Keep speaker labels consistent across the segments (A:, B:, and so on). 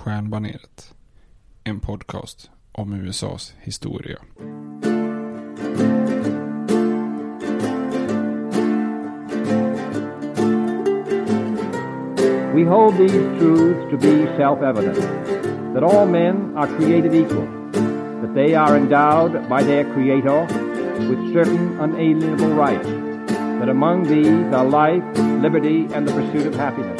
A: Stjärnbaneret. En podcast om USAs historia.
B: We hold these truths to be self-evident, that all men are created equal, that they are endowed by their Creator with certain unalienable rights, that among these are life, liberty, and the pursuit of happiness.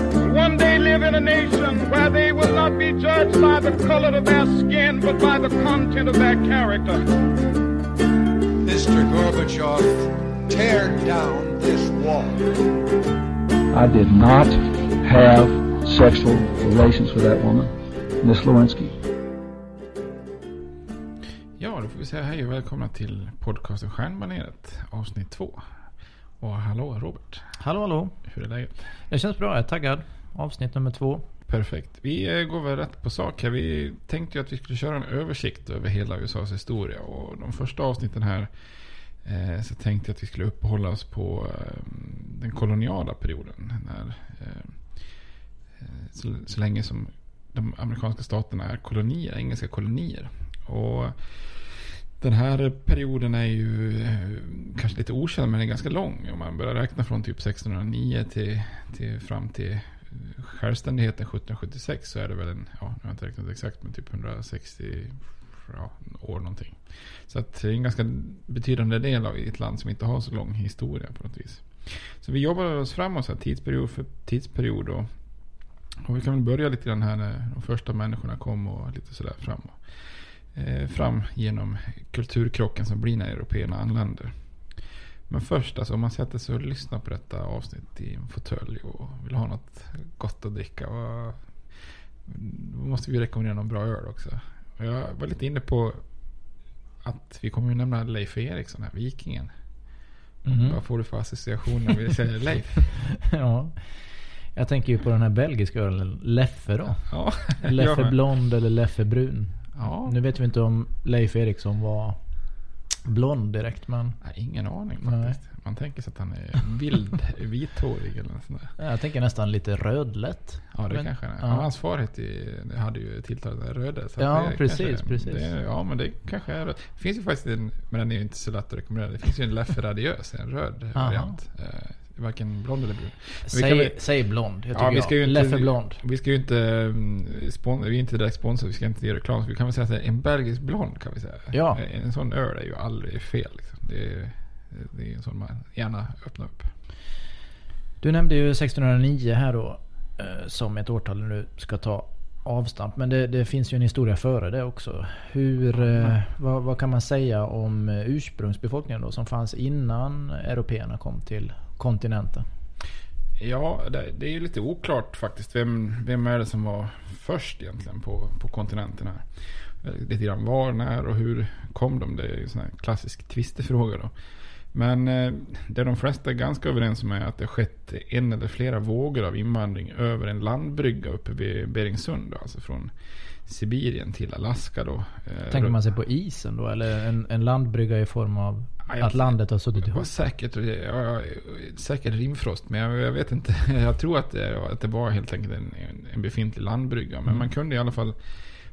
C: one day live in a nation where they will not be judged by the color of their skin, but by the content of their character.
D: Mr. Gorbachev, tear down this wall.
E: I did not have sexual relations with that woman, Miss Lewinsky.
A: Ja, då får vi säga hej och välkomna till podcasten Stjärnbaneret avsnitt två. Och hallå Robert,
F: Hallå hallå.
A: hur är läget?
F: Det känns bra, jag är taggad. Avsnitt nummer två.
A: Perfekt. Vi eh, går väl rätt på sak här. Vi tänkte ju att vi skulle köra en översikt över hela USAs historia. Och de första avsnitten här eh, så tänkte jag att vi skulle uppehålla oss på eh, den koloniala perioden. När, eh, eh så, så länge som de amerikanska staterna är kolonier, engelska kolonier. Och den här perioden är ju eh, kanske lite okänd men den är ganska lång. Om man börjar räkna från typ 1609 till, till fram till självständigheten 1776 så är det väl en, ja, nu har jag inte räknat exakt, men typ 160 ja, år någonting. Så att det är en ganska betydande del av ett land som inte har så lång historia på något vis. Så vi jobbar oss framåt så här, tidsperiod för tidsperiod. Och, och vi kan väl börja lite grann här när de första människorna kom och lite sådär fram. Eh, fram genom kulturkrocken som blir när européerna anländer. Men först, alltså, om man sätter sig och lyssnar på detta avsnitt i en fåtölj och vill ha något gott att dricka. Och, då måste vi rekommendera någon bra öl också. Jag var lite inne på att vi kommer ju nämna Leif Eriksson här, Vikingen.
F: Mhm.
A: Vad får du för association när vi säger Leif?
F: ja. Jag tänker ju på den här belgiska ölen, Leffe då.
A: Ja,
F: Leffe blond eller Leffe brun.
A: Ja.
F: Nu vet vi inte om Leif Eriksson var blond direkt men...
A: Nej, ingen aning
F: Nej.
A: faktiskt. Man tänker sig att han är vild, vithårig eller något sånt där.
F: Jag tänker nästan lite rödlätt.
A: Ja, det
F: Men-
A: kanske han är.
F: ja.
A: Ja. Hans far hette ju, hade ju tilltalet Röde. Så
F: Ja,
A: det
F: precis, precis.
A: Det, ja, men det kanske är Det finns ju faktiskt en, men den är ju inte så lätt att rekommendera. Det finns ju en Leffe Radiös, en röd variant. Eh, varken blond eller brun. Men vi
F: Säg, säg blond, jag
A: Ja, vi
F: jag.
A: ska ju inte,
F: Leffe blond.
A: Vi ska ju inte, mm, spon, vi är inte direkt sponsrade, vi ska inte göra reklam. Så vi kan väl säga är en belgisk blond kan vi säga.
F: Ja.
A: En sån öl är ju aldrig fel. Liksom. Det, är, det är en sån man gärna öppnar upp.
F: Du nämnde ju 1609 här då. eh, Som ett årtal när du ska ta avstamp. Men det, det finns ju en historia före det också. Hur, eh, vad, vad kan man säga om eh, ursprungsbefolkningen då? Som fanns innan européerna kom till kontinenten.
A: Ja, det, det är ju lite oklart faktiskt. Vem, vem är det som var först egentligen på, på kontinenten här? Lite grann var, när och hur kom de? Det är ju en sån här klassisk tvistefråga då. Men eh, det de flesta är ganska överens om är att det har skett en eller flera vågor av invandring över en landbrygga uppe vid Beringsund. Då, alltså från Sibirien till Alaska då. Eh,
F: Tänker man sig på isen då? Eller en, en landbrygga i form av
A: Ja, jag-
F: att landet har suttit ihop?
A: säkert, ja, säkert rimfrost, men jag, jag vet inte. Jag tror att det, att det var helt enkelt en, en- befintlig landbrygga. Men
F: Mm.
A: man kunde i alla fall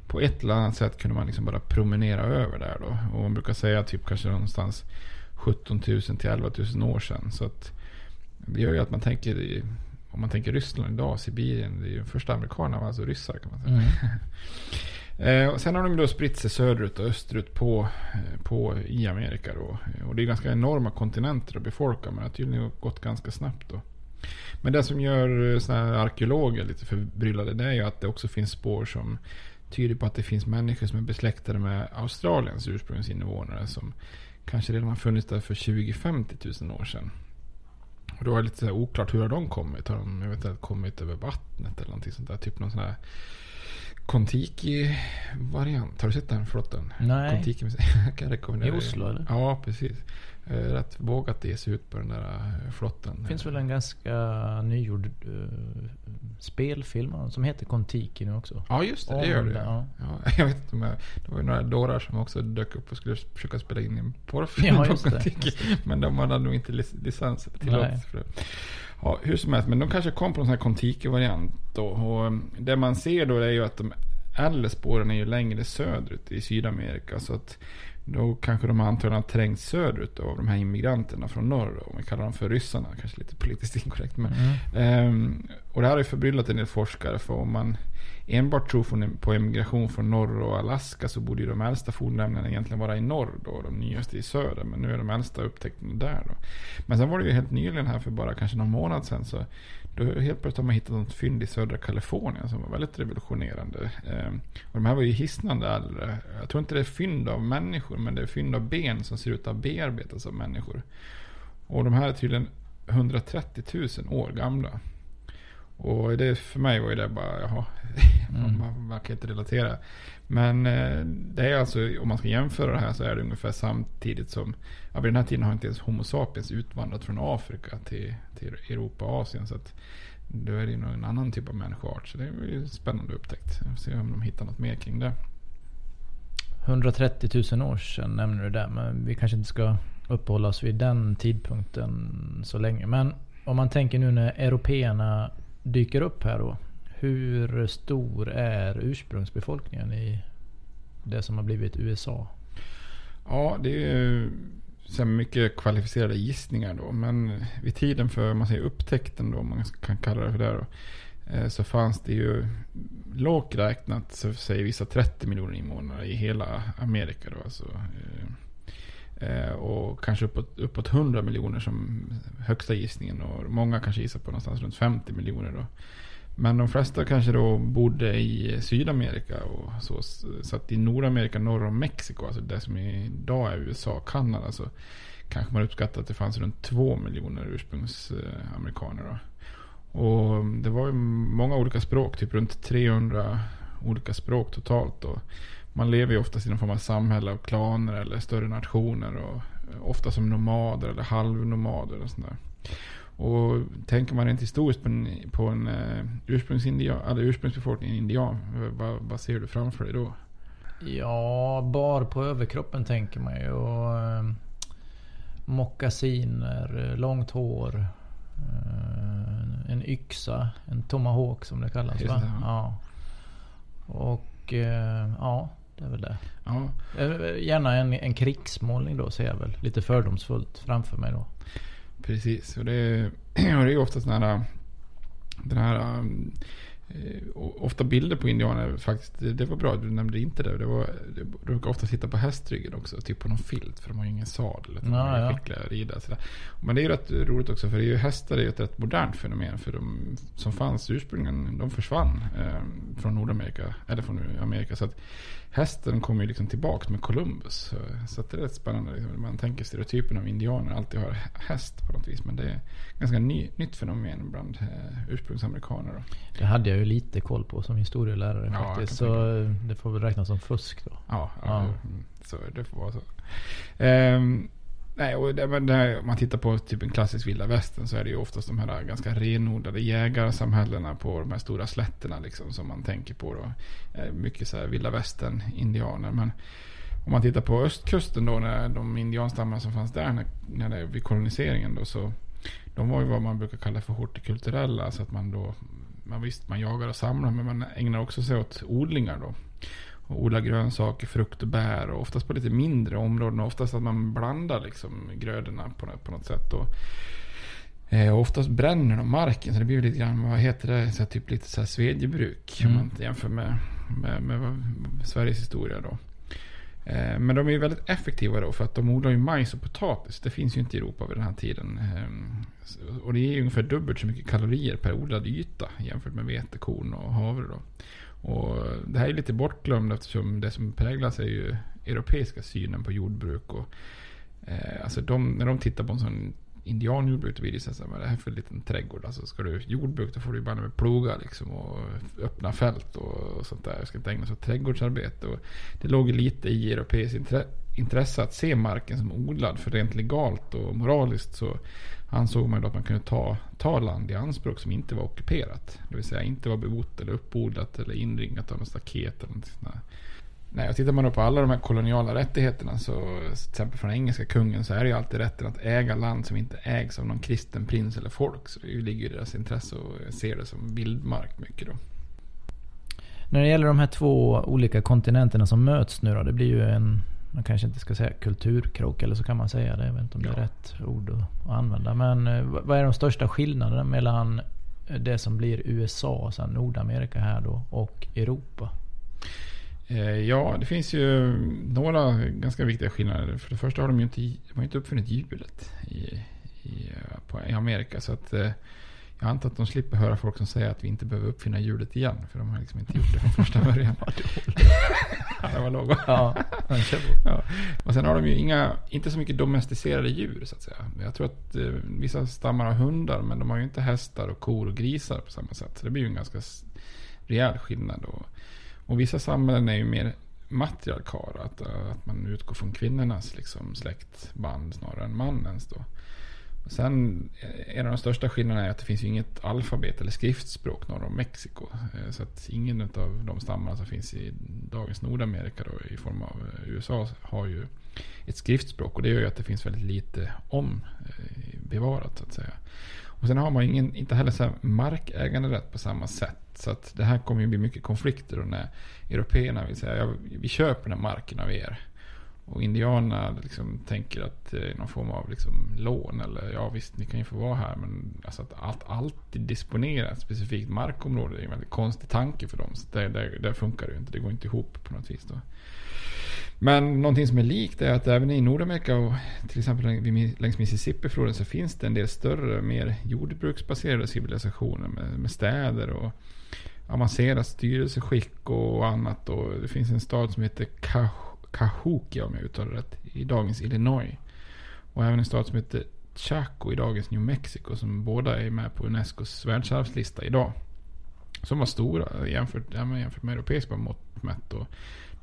A: på ett eller annat sätt kunde man liksom bara promenera över där då. Och man brukar säga typ kanske någonstans 17 000 till 11 000 år sedan. Så att det gör ju att man tänker, om man tänker Ryssland idag, Sibirien, det är ju första amerikanerna var alltså ryssar kan man säga.
F: Mm.
A: Eh, och sen har de då spritt sig söderut och österut på, eh, på i Amerika då. Och det är ganska enorma kontinenter att befolka men det har tydligen gått ganska snabbt då. Men det som gör eh, såna här arkeologer lite förbryllade det är ju att det också finns spår som tyder på att det finns människor som är besläktade med Australiens ursprungsinvånare som kanske redan har funnits där för 20-50 000 år sedan. Och då är det lite så oklart hur har de kommit? Har de jag vet inte, kommit över vattnet eller någonting sånt där? Typ någon sån här Kontiki-variant. Har du sett den flotten?
F: Nej.
A: Kontiki, jag kan rekommendera
F: I. Oslo, eller?
A: Ja, precis. Eh, Rätt vågat ge sig ut på den där eh, flotten.
F: Det finns väl en ganska nygjord uh, spelfilm som heter Kontiki nu också?
A: Ja, just det. Det gör det.
F: det, ja.
A: Ja, jag vet inte om jag, det var ju några dårar som också dök upp och skulle försöka spela in en porrfilm
F: Ja,
A: på Kontiki. Men de hade nog inte lic- licens tillåtelse för det. Ja, hur som helst. Men de kanske kom på en sån här Kontiki-variant. Och eh, det man ser då är ju att de äldre spåren är ju längre söderut i Sydamerika. Så att då kanske de antagligen har trängt söderut av de här immigranterna från norr. Om vi kallar dem för ryssarna. Kanske lite politiskt inkorrekt. Men, Ehm, och det här har ju förbryllat en del forskare. För om man enbart tror på emigration från norr och Alaska så borde ju de äldsta fornlämningarna egentligen vara i norr då. och De nyaste i söder. Men nu är de äldsta upptäckta där då. Men sen var det ju helt nyligen här för bara kanske någon månad sedan. Så då helt plötsligt har man hittat något fynd i södra Kalifornien som var väldigt revolutionerande. Ehm, och de här var ju hisnande äldre. Jag tror inte det är fynd av människor men det är fynd av ben som ser ut att bearbetas av människor. Och de här är tydligen 130 000 år gamla. Och det för mig var ju det bara, jaha,
F: Mm.
A: man, kan inte relatera. Men eh, det är alltså, om man ska jämföra det här så är det ungefär samtidigt som, ja vid den här tiden har inte ens Homo sapiens utvandrat från Afrika till, till Europa och Asien. Så att då är det ju nog en annan typ av människoart. Så det är ju spännande upptäckt. Vi får se om de hittar något mer kring det.
F: 130 000 år sedan nämner du det. Men vi kanske inte ska uppehålla oss vid den tidpunkten så länge. Men om man tänker nu när européerna dyker upp här då. Hur stor är ursprungsbefolkningen i det som har blivit USA?
A: Ja, det är så mycket kvalificerade gissningar då. Men vid tiden för man säger upptäckten då, om man kan kalla det för det då. Eh, så fanns det ju lågt räknat, så säger vissa 30 miljoner invånare i hela Amerika då. Alltså, eh, Eh, och kanske uppåt, uppåt 100 miljoner som högsta gissningen. Och många kanske gissar på någonstans runt 50 miljoner då. Men de flesta kanske då bodde i Sydamerika och så. Så att i Nordamerika norr om Mexiko, alltså det som idag är USA och Kanada, så kanske man uppskattar att det fanns runt 2 miljoner ursprungsamerikaner. Då. Och det var ju många olika språk, typ runt 300 olika språk totalt. Då man lever ju oftast i någon form av samhälle av klaner eller större nationer. Och ofta som nomader eller halvnomader och sådär. Och tänker man rent historiskt på en, på en eh, ursprungsindian, eller ursprungsbefolkning, indian, vad, vad ser du framför dig då?
F: Ja, bar på överkroppen tänker man ju. Och, eh, mockasiner, långt hår. eh, En yxa, en tomahawk som det kallas va?
A: det, ja.
F: Ja. Och eh, ja, det är väl det.
A: Ja,
F: Eh, Gärna en, en krigsmålning då ser jag väl. Lite fördomsfullt framför mig då.
A: precis. Och det är, och det är ofta sådana här... Den här... och Ofta bilder på indianer faktiskt. Det, var bra, du nämnde inte det. Det, var, det brukar ofta sitta på hästryggen också. Typ på någon filt. För de har ju ingen sadel. de är
F: ja.
A: skickliga riddare. sådär. Men det är ju rätt roligt också. För det är ju, hästar är ju ett rätt modernt fenomen. För de som fanns ursprungligen, de försvann eh, från Nordamerika. Eller från Amerika. Så att hästen kommer ju liksom tillbaka med Columbus. Så, det är rätt spännande. Liksom. Man tänker stereotypen av indianer alltid har häst på något vis. Men det är ganska ny, nytt fenomen bland eh, ursprungsamerikaner. Då.
F: Det hade jag ju lite koll på som historielärare
A: Ja,
F: faktiskt. Så eh, det får väl räknas som fusk då.
A: Ja, ja.
F: Ja.
A: mm, så det får vara så. Ehm, nej, och det, men det, om man tittar på typ en klassisk vilda västern så är det ju oftast de här ganska renodlade jägarsamhällena på de här stora slätterna liksom som man tänker på då. Eh, mycket så här vilda västern indianer. Men om man tittar på östkusten då, när de indianstammar som fanns där när, när det, vid koloniseringen då så de var ju vad man brukar kalla för hortikulturella. Så att man då, man visst man jagar och samlar men man ägnar också sig åt odlingar då. Och odla grönsaker, frukt och bär och oftast på lite mindre områden. Och oftast att man blandar liksom grödorna på, något- på något sätt. Och, eh, och oftast bränner de marken så det blir lite grann, vad heter det, så här, typ lite så här svedjebruk. Om
F: Mm.
A: man jämför med, med, med, Sveriges historia då. Eh, Men de är ju väldigt effektiva då för att de odlar ju majs och potatis. Det finns ju inte i Europa vid den här tiden. Så- Och det är ungefär dubbelt så mycket kalorier per odlad yta jämfört med vetekorn och havre då. Och det här är lite bortglömt eftersom det som präglas är ju europeiska synen på jordbruk. Och, eh, alltså de, när de tittar på en sån indianjordbruk då blir det så här, vad är det här för en liten trädgård? Alltså ska du jordbruk då får du ju bara med ploga liksom och öppna fält och, och sånt där. Jag ska inte ägna sig åt trädgårdsarbete. Och det låg ju lite i europeiskt intre, intresse att se marken som odlad. För rent legalt och moraliskt så ansåg man ju då att man kunde ta, ta land i anspråk som inte var ockuperat. Det vill säga inte var bebott eller uppodlat eller inringat av något staket eller något sånt där. Nej, och tittar man då på alla de här koloniala rättigheterna så till exempel från engelska kungen så är det ju alltid rätten att äga land som inte ägs av någon kristen prins eller folk. Så det ligger ju i deras intresse att se det som vildmark mycket då.
F: När det gäller de här två olika kontinenterna som möts nu då. Det blir ju en, man kanske inte ska säga kulturkrock eller så kan man säga det. Jag vet inte om det är
A: Ja.
F: rätt ord att, använda. Men eh, vad är de största skillnaderna mellan det som blir USA, sen Nordamerika här då, och Europa?
A: Eh, ja, det finns ju några ganska viktiga skillnader. För det första har de ju inte, de har inte uppfunnit hjulet i, i, eh, på, i Amerika. Så att eh, jag antar att de slipper höra folk som säger att vi inte behöver uppfinna hjulet igen. För de har liksom inte gjort det från första början. ja, det var låg.
F: Ja.
A: Ja. Och sen har de ju inga, inte så mycket domesticerade djur så att säga. Jag tror att eh, vissa stammar har hundar men de har ju inte hästar och kor och grisar på samma sätt. Så det blir ju en ganska rejäl skillnad. Och, och vissa samhällen är ju mer matriarkala. Att, att man utgår från kvinnornas liksom, släktband snarare än mannens. Då. Sen en av de största skillnaderna är att det finns ju inget alfabet eller skriftspråk norr om Mexiko. Eh, så att ingen av de stammarna som finns i dagens Nordamerika då, i form av eh, USA har ju ett skriftspråk. Och det gör ju att det finns väldigt lite om eh, bevarat så att säga. Och sen har man ju ingen, inte heller så här markäganderätt på samma sätt. Så att det här kommer ju bli mycket konflikter då när européerna vill säga ja, vi köper den här marken av er. Och indianerna liksom tänker att det är någon form av liksom lån. Eller ja visst, ni kan ju få vara här. Men alltså att allt alltid disponera ett specifikt markområde är en väldigt konstig tanke för dem. Så där, där, där funkar det ju inte. Det går inte ihop på något vis då. Men någonting som är likt är att även i Nordamerika och till exempel längs Mississippifloden så finns det en del större, mer jordbruksbaserade civilisationer med, med städer och avancerat styrelseskick och annat. Och det finns en stad som heter Cajun Cahokia om jag uttalar det rätt, i dagens Illinois. Och även en stad som heter Chaco i dagens New Mexico som båda är med på Unescos världsarvslista idag. Som var stora jämfört, ja, jämfört med europeiska mått mätt. Och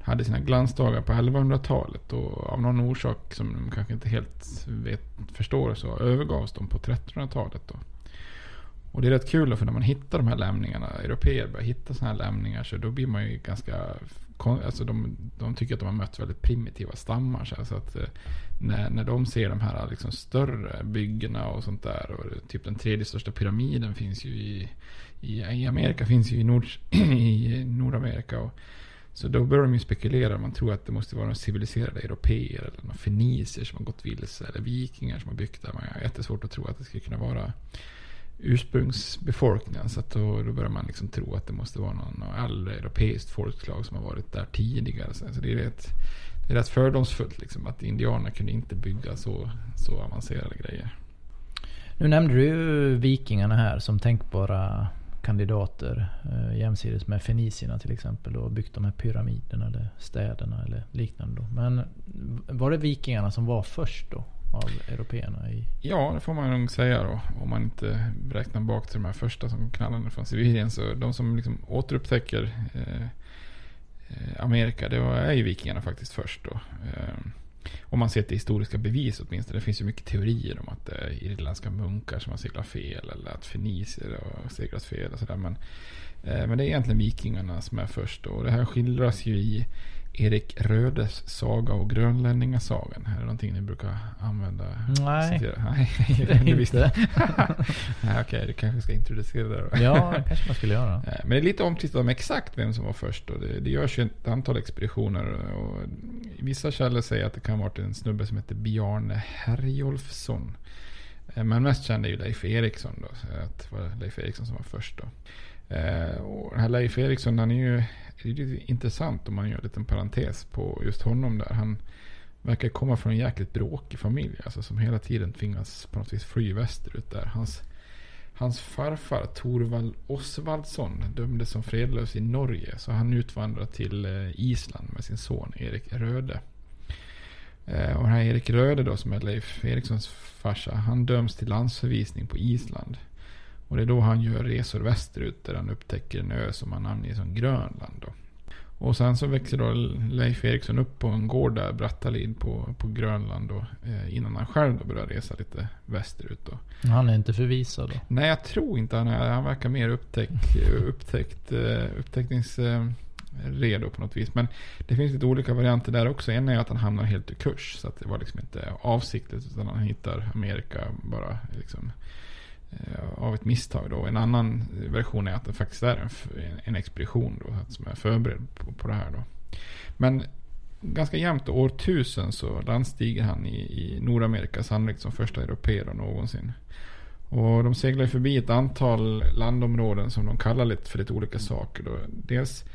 A: hade sina glansdagar på 1100-talet och av någon orsak som de kanske inte helt vet, förstår så övergavs de på 1300-talet. Då. Och det är rätt kul då, för när man hittar de här lämningarna, europeer börjar hitta sådana här lämningar så då blir man ju ganska alltså de, de tycker att de har mött väldigt primitiva stammar. Så, här, så att eh, när, när de ser de här liksom större byggena och sånt där. Och typ den tredje största pyramiden finns ju i, i, i Amerika, finns ju i, Nord, i Nordamerika. Och, så då börjar de ju spekulera. Man tror att det måste vara några civiliserade europeer eller några fenicier som har gått vilse. Eller vikingar som har byggt där. Man har jättesvårt att tro att det skulle kunna vara ursprungsbefolkningen. Så att då, då börjar man liksom tro att det måste vara någon, äldre europeiskt folkslag som har varit där tidigare. Så det är rätt, det är rätt fördomsfullt liksom, att indianerna kunde inte bygga så, så avancerade grejer.
F: Nu nämnde du ju vikingarna här som tänkbara kandidater eh, jämsides med fenicierna till exempel och byggt de här pyramiderna eller städerna eller liknande. Då. Men var det vikingarna som var först då av européerna? I...
A: Ja, det får man nog säga då. Om man inte räknar bak till de här första som knallade från Sibirien. Så de som liksom återupptäcker eh, eh, Amerika, det var, är ju vikingarna faktiskt först då. Eh, om man ser till historiska bevis åtminstone. Det finns ju mycket teorier om att det är irländska munkar som har seglat fel. Eller att fenicier har seglat fel och sådär. Men, eh, men det är egentligen vikingarna som är först då. Och det här skildras ju i Erik Rödes saga och Grönlänningasagan. Är det någonting ni brukar använda?
F: Nej,
A: Citera? Nej,
F: det inte.
A: Nej, Okej, du kanske ska introducera det då.
F: Ja, det kanske man skulle göra.
A: Eh, Men det är lite omtvistat om exakt vem som var först. Och det, det görs ju ett antal expeditioner. Och vissa källor säger att det kan ha varit en snubbe som heter Bjarne Herjolfsson. Eh, Men mest känd är ju Leif Eriksson då. Så att det var Leif Eriksson som var först då. Eh, Och den här Leif Eriksson, han är ju det är ju intressant om man gör en liten parentes på just honom där. Han verkar komma från en jäkligt bråkig familj. Alltså som hela tiden tvingas på något vis fly västerut där. Hans, hans farfar Torvald Osvaldsson dömdes som fredlös i Norge. Så han utvandrade till eh, Island med sin son Erik Röde. Eh, och den här Erik Röde då som är Leif Erikssons farsa. Han döms till landsförvisning på Island. Och det är då han gör resor västerut där han upptäcker en ö som han namnger som Grönland. Då. Och sen så växer då Leif Eriksson upp på en gård där, Brattalid på, på Grönland då, eh, innan han själv då börjar resa lite västerut. Då.
F: Han är inte förvisad då?
A: Nej, jag tror inte han är. Han verkar mer upptäck, upptäckt, eh, upptäckningsredo på något vis. Men det finns lite olika varianter där också. En är att han hamnar helt ur kurs. Så att det var liksom inte avsiktligt utan han hittar Amerika bara liksom eh, Eh, av ett misstag då. En annan version är att det faktiskt är en, en expedition då, som är förberedd på, på det här då. Men ganska jämnt år 1000 så landstiger han i, i Nordamerika sannolikt som första europeer någonsin. Och de seglar ju förbi ett antal landområden som de kallar lite för lite olika saker. Då. Dels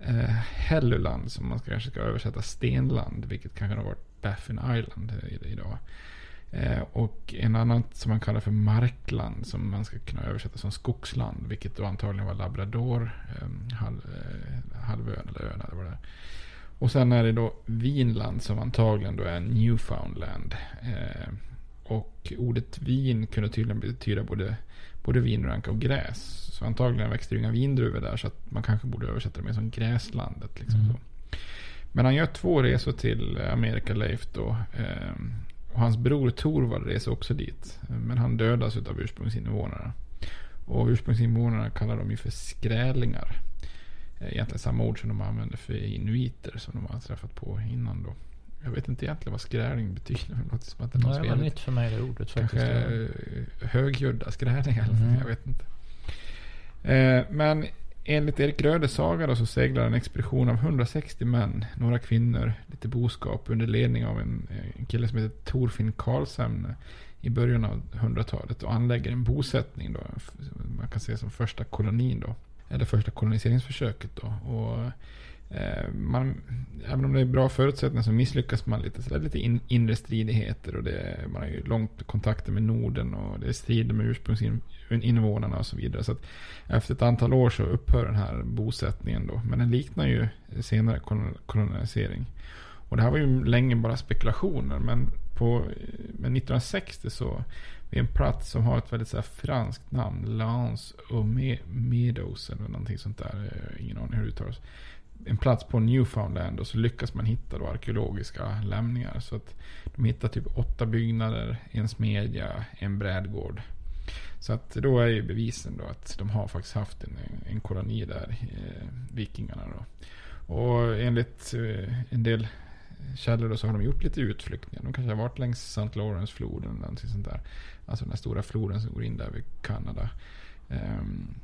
A: eh, Helluland som man kanske ska översätta stenland, vilket kanske har varit Baffin Island eh, idag. Eh, och en annan som man kallar för markland som man ska kunna översätta som skogsland. Vilket då antagligen var Labrador, eh, halv, eh, halvön eller ön eller vad det är. Och sen är det då Vinland som antagligen då är Newfoundland. Eh, och ordet vin kunde tydligen betyda både, både vinranka och gräs. Så antagligen växte det inga vindruvor där så att man kanske borde översätta det mer som gräslandet. Liksom
F: Mm.
A: Men han gör två resor till Amerika Leif då. Och hans bror Torvald reser också dit. Men han dödas av ursprungsinvånarna. Och ursprungsinvånarna kallar de ju för skrälingar. Eh, Egentligen samma ord som de använder för inuiter som de har träffat på innan då. Jag vet inte egentligen vad skräling betyder. Det låter som att det är
F: Nej, det var nytt för mig det ordet faktiskt.
A: Kanske eh, högljudda skräningar. eller
F: Mhm.
A: Jag vet inte. Eh, men enligt Erik Rödes saga då så seglar en expedition av 160 män, några kvinnor, lite boskap under ledning av en, en kille som heter Torfinn Karlshamn i början av 100-talet och anlägger en bosättning då. Man kan se som första kolonin då. Eller första koloniseringsförsöket då. Och Eh, man, även om det är bra förutsättningar så misslyckas man lite. Så det är lite in, inre stridigheter och det man har ju långt kontakter med Norden och det är strider med ursprungsinvånarna och så vidare. Så att efter ett antal år så upphör den här bosättningen då. Men den liknar ju senare kolonisering. Och det här var ju länge bara spekulationer. Men på men 1960 så vid en plats som har ett väldigt så här franskt namn. Lance och Meadows eller någonting sånt där. Eh, ingen aning hur det uttalas. En plats på Newfoundland och så lyckas man hitta då arkeologiska lämningar. Så att de hittar typ åtta byggnader, en smedja, en brädgård. Så att då är ju bevisen då att de har faktiskt haft en, en koloni där, eh, vikingarna då. Och enligt eh, en del källor då så har de gjort lite utflyktningar. De kanske har varit längs St. Lawrence-floden eller någonting sånt där. Alltså den här stora floden som går in där vid Kanada. Um,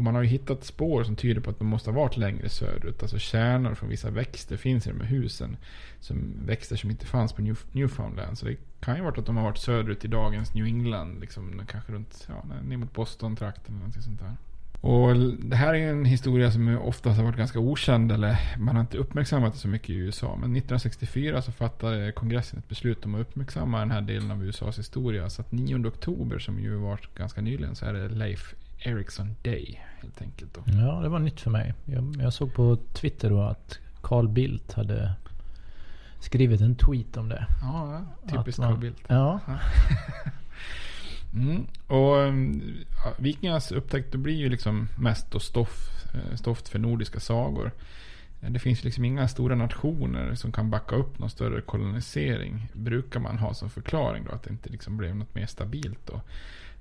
A: och man har ju hittat spår som tyder på att de måste ha varit längre söderut. Alltså kärnor från vissa växter finns i de här husen. Som växter som inte fanns på New, Newfoundland. Så det kan ju vara att de har varit söderut i dagens New England. Liksom, kanske runt, ja, ner mot Boston-trakten eller någonting sånt där. Och det här är en historia som oftast har varit ganska okänd eller man har inte uppmärksammat det så mycket i USA. Men 1964 så fattade kongressen ett beslut om att uppmärksamma den här delen av USAs historia. Så att 9 oktober som ju varit ganska nyligen så är det Leif Ericsson Day helt enkelt. Då.
F: Ja, det var nytt för mig. Jag, jag såg på Twitter då att Carl Bildt hade skrivit en tweet om det.
A: Ja, typiskt Carl Bildt.
F: Ja.
A: Mm. Och ja, Vikingarnas upptäckt blir ju liksom mest då stoff, eh, stoft för nordiska sagor. Det finns liksom inga stora nationer som kan backa upp någon större kolonisering. Brukar man ha som förklaring då att det inte liksom blev något mer stabilt då.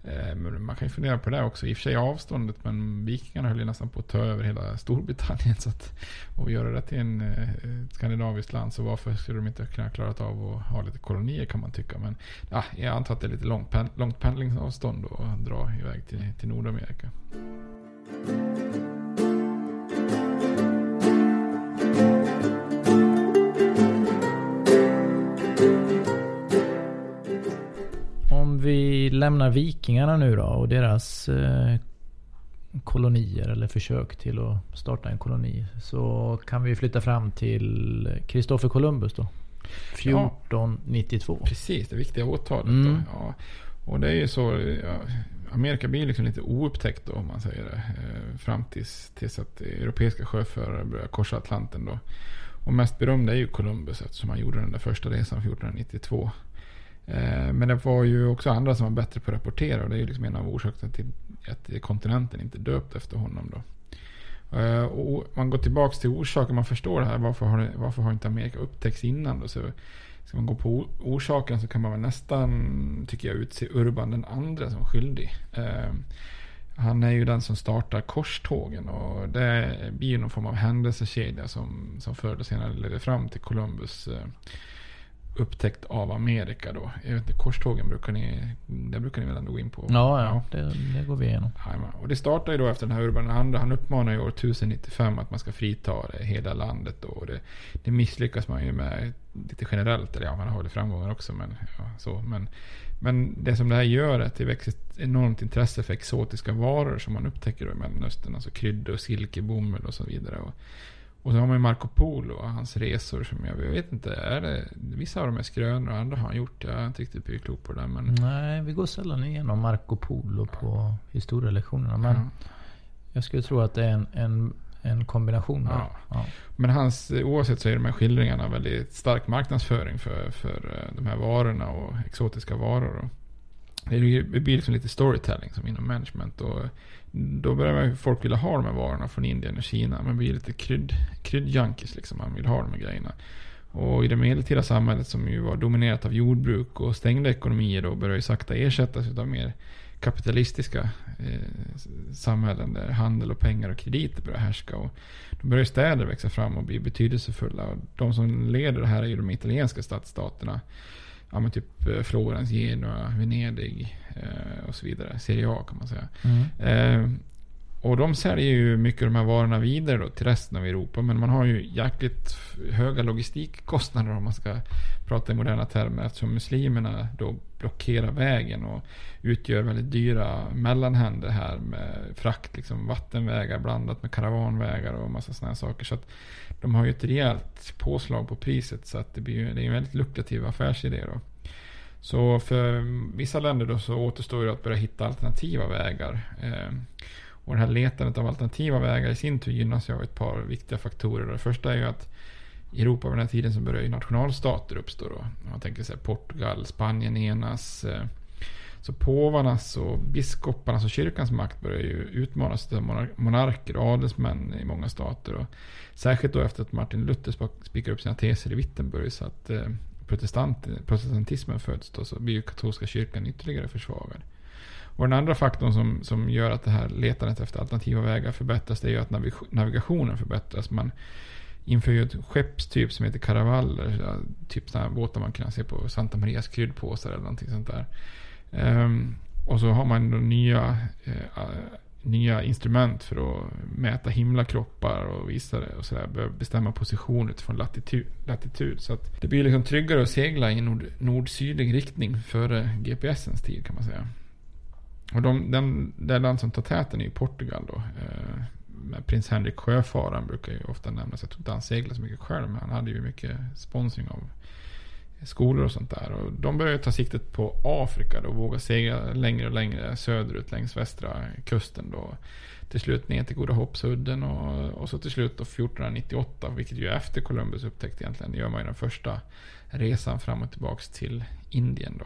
A: Eh, men man kan ju fundera på det också. I och för sig avståndet, men vikingarna höll ju nästan på att ta över hela Storbritannien. Så att, och göra det till en, eh, ett skandinaviskt land, så varför skulle de inte kunna klara av att ha lite kolonier kan man tycka. Men ja, jag antar att det är lite långt, långt pendlingsavstånd att dra iväg till, till Nordamerika.
F: Lämnar vikingarna nu då och deras eh, kolonier eller försök till att starta en koloni. Så kan vi flytta fram till Kristoffer Columbus då. 1492.
A: Ja, precis, det viktiga årtalet. Mm. Ja. Och det är ju så. Ja, Amerika blir liksom lite oupptäckt då om man säger det. Eh, fram tills, tills att europeiska sjöförare börjar korsa Atlanten då. Och mest berömd är ju Columbus eftersom han gjorde den där första resan 1492. Eh, men det var ju också andra som var bättre på att rapportera och det är ju liksom en av orsakerna till att kontinenten inte döpt efter honom då. Eh, och man går tillbaka till orsaken, man förstår det här. Varför har, varför har inte Amerika upptäckts innan då? Så ska man gå på orsaken så kan man väl nästan, tycker jag, utse Urban den andra som skyldig. Eh, han är ju den som startar korstågen och det blir ju någon form av händelsekedja som, som förr eller senare leder fram till Columbus upptäckt av Amerika då. Jag vet inte, korstågen brukar ni, det brukar ni väl ändå gå in på?
F: Ja, ja, Det, det går vi igenom.
A: Och det startar ju då efter den här Urban II. Han uppmanar ju år 1095 att man ska frita det hela landet då. Och det, det misslyckas man ju med lite generellt. Eller ja, man har väl framgångar också. Men, ja, så. Men, men det som det här gör är att det växer ett enormt intresse för exotiska varor som man upptäcker då i Mellanöstern. Alltså kryddor, silke, bomull och så vidare. Och och så har man ju Marco Polo och hans resor som jag, jag vet inte, är det, vissa av dem är skrönor och andra har han gjort. Jag är inte riktigt blivit klok på det men...
F: Nej, vi går sällan igenom Marco Polo på historielektionerna. Men ja. jag skulle tro att det är en, en, en kombination. Ja.
A: ja. Men hans, oavsett så är de här skildringarna väldigt stark marknadsföring för, för eh, de här varorna och exotiska varor. Det blir liksom lite storytelling som inom management. Och då börjar folk vilja ha de här varorna från Indien och Kina. Man blir lite krydd, kryddjunkies liksom. Man vill ha de här grejerna. Och i det medeltida samhället som ju var dominerat av jordbruk och stängda ekonomier då börjar ju sakta ersättas av mer kapitalistiska eh, samhällen där handel och pengar och krediter börjar härska. Och då börjar städer växa fram och bli betydelsefulla. Och de som leder det här är ju de italienska stadsstaterna ja, men typ eh, Florens, Genua, Venedig eh, och så vidare. Serie A kan man säga. Mm. Eh, och de säljer ju mycket av de här varorna vidare då till resten av Europa. Men man har ju jäkligt höga logistikkostnader om man ska prata i moderna termer. Eftersom muslimerna då blockerar vägen och utgör väldigt dyra mellanhänder här med frakt, liksom vattenvägar blandat med karavanvägar och massa sådana saker. Så att de har ju ett rejält påslag på priset så att det, blir, det är en väldigt lukrativ affärsidé då. Så för vissa länder då så återstår det att börja hitta alternativa vägar. Ehm, och det här letandet av alternativa vägar i sin tur gynnas ju av ett par viktiga faktorer. Det första är ju att i Europa vid den här tiden så börjar ju nationalstater uppstå då. Man tänker sig Portugal, Spanien enas. Ehm, så påvarnas och biskoparnas och kyrkans makt börjar ju utmanas av monarker och adelsmän i många stater. Och särskilt då efter att Martin Luther spikar upp sina teser i Wittenberg så att eh, protestantismen föds då så blir ju katolska kyrkan ytterligare försvagad. Och den andra faktorn som, som gör att det här letandet efter alternativa vägar förbättras, det är ju att navig navigationen förbättras. Man inför ju ett skeppstyp som heter karavaller, typ sådana här båtar man kan se på Santa Marias kryddpåsar eller någonting sånt där. Um, och så har man då nya, uh, nya instrument för att mäta himlakroppar och visa det och sådär. Bestämma position utifrån latitud. latitud. Så att det blir liksom tryggare att segla i nord, nord-sydlig riktning före GPSens tid kan man säga. Och de, den, det land som tar täten är ju Portugal då. Eh, prins Henrik Sjöfararen brukar ju ofta nämnas. Jag tror inte han seglade så mycket själv, men han hade ju mycket sponsring av skolor och sånt där. Och de började ta siktet på Afrika då, och våga segla längre och längre söderut längs västra kusten då. Till slut ner till Goda Hoppsudden och, och så till slut då 1498, vilket ju efter Columbus upptäckte egentligen, gör man ju den första resan fram och tillbaks till Indien då.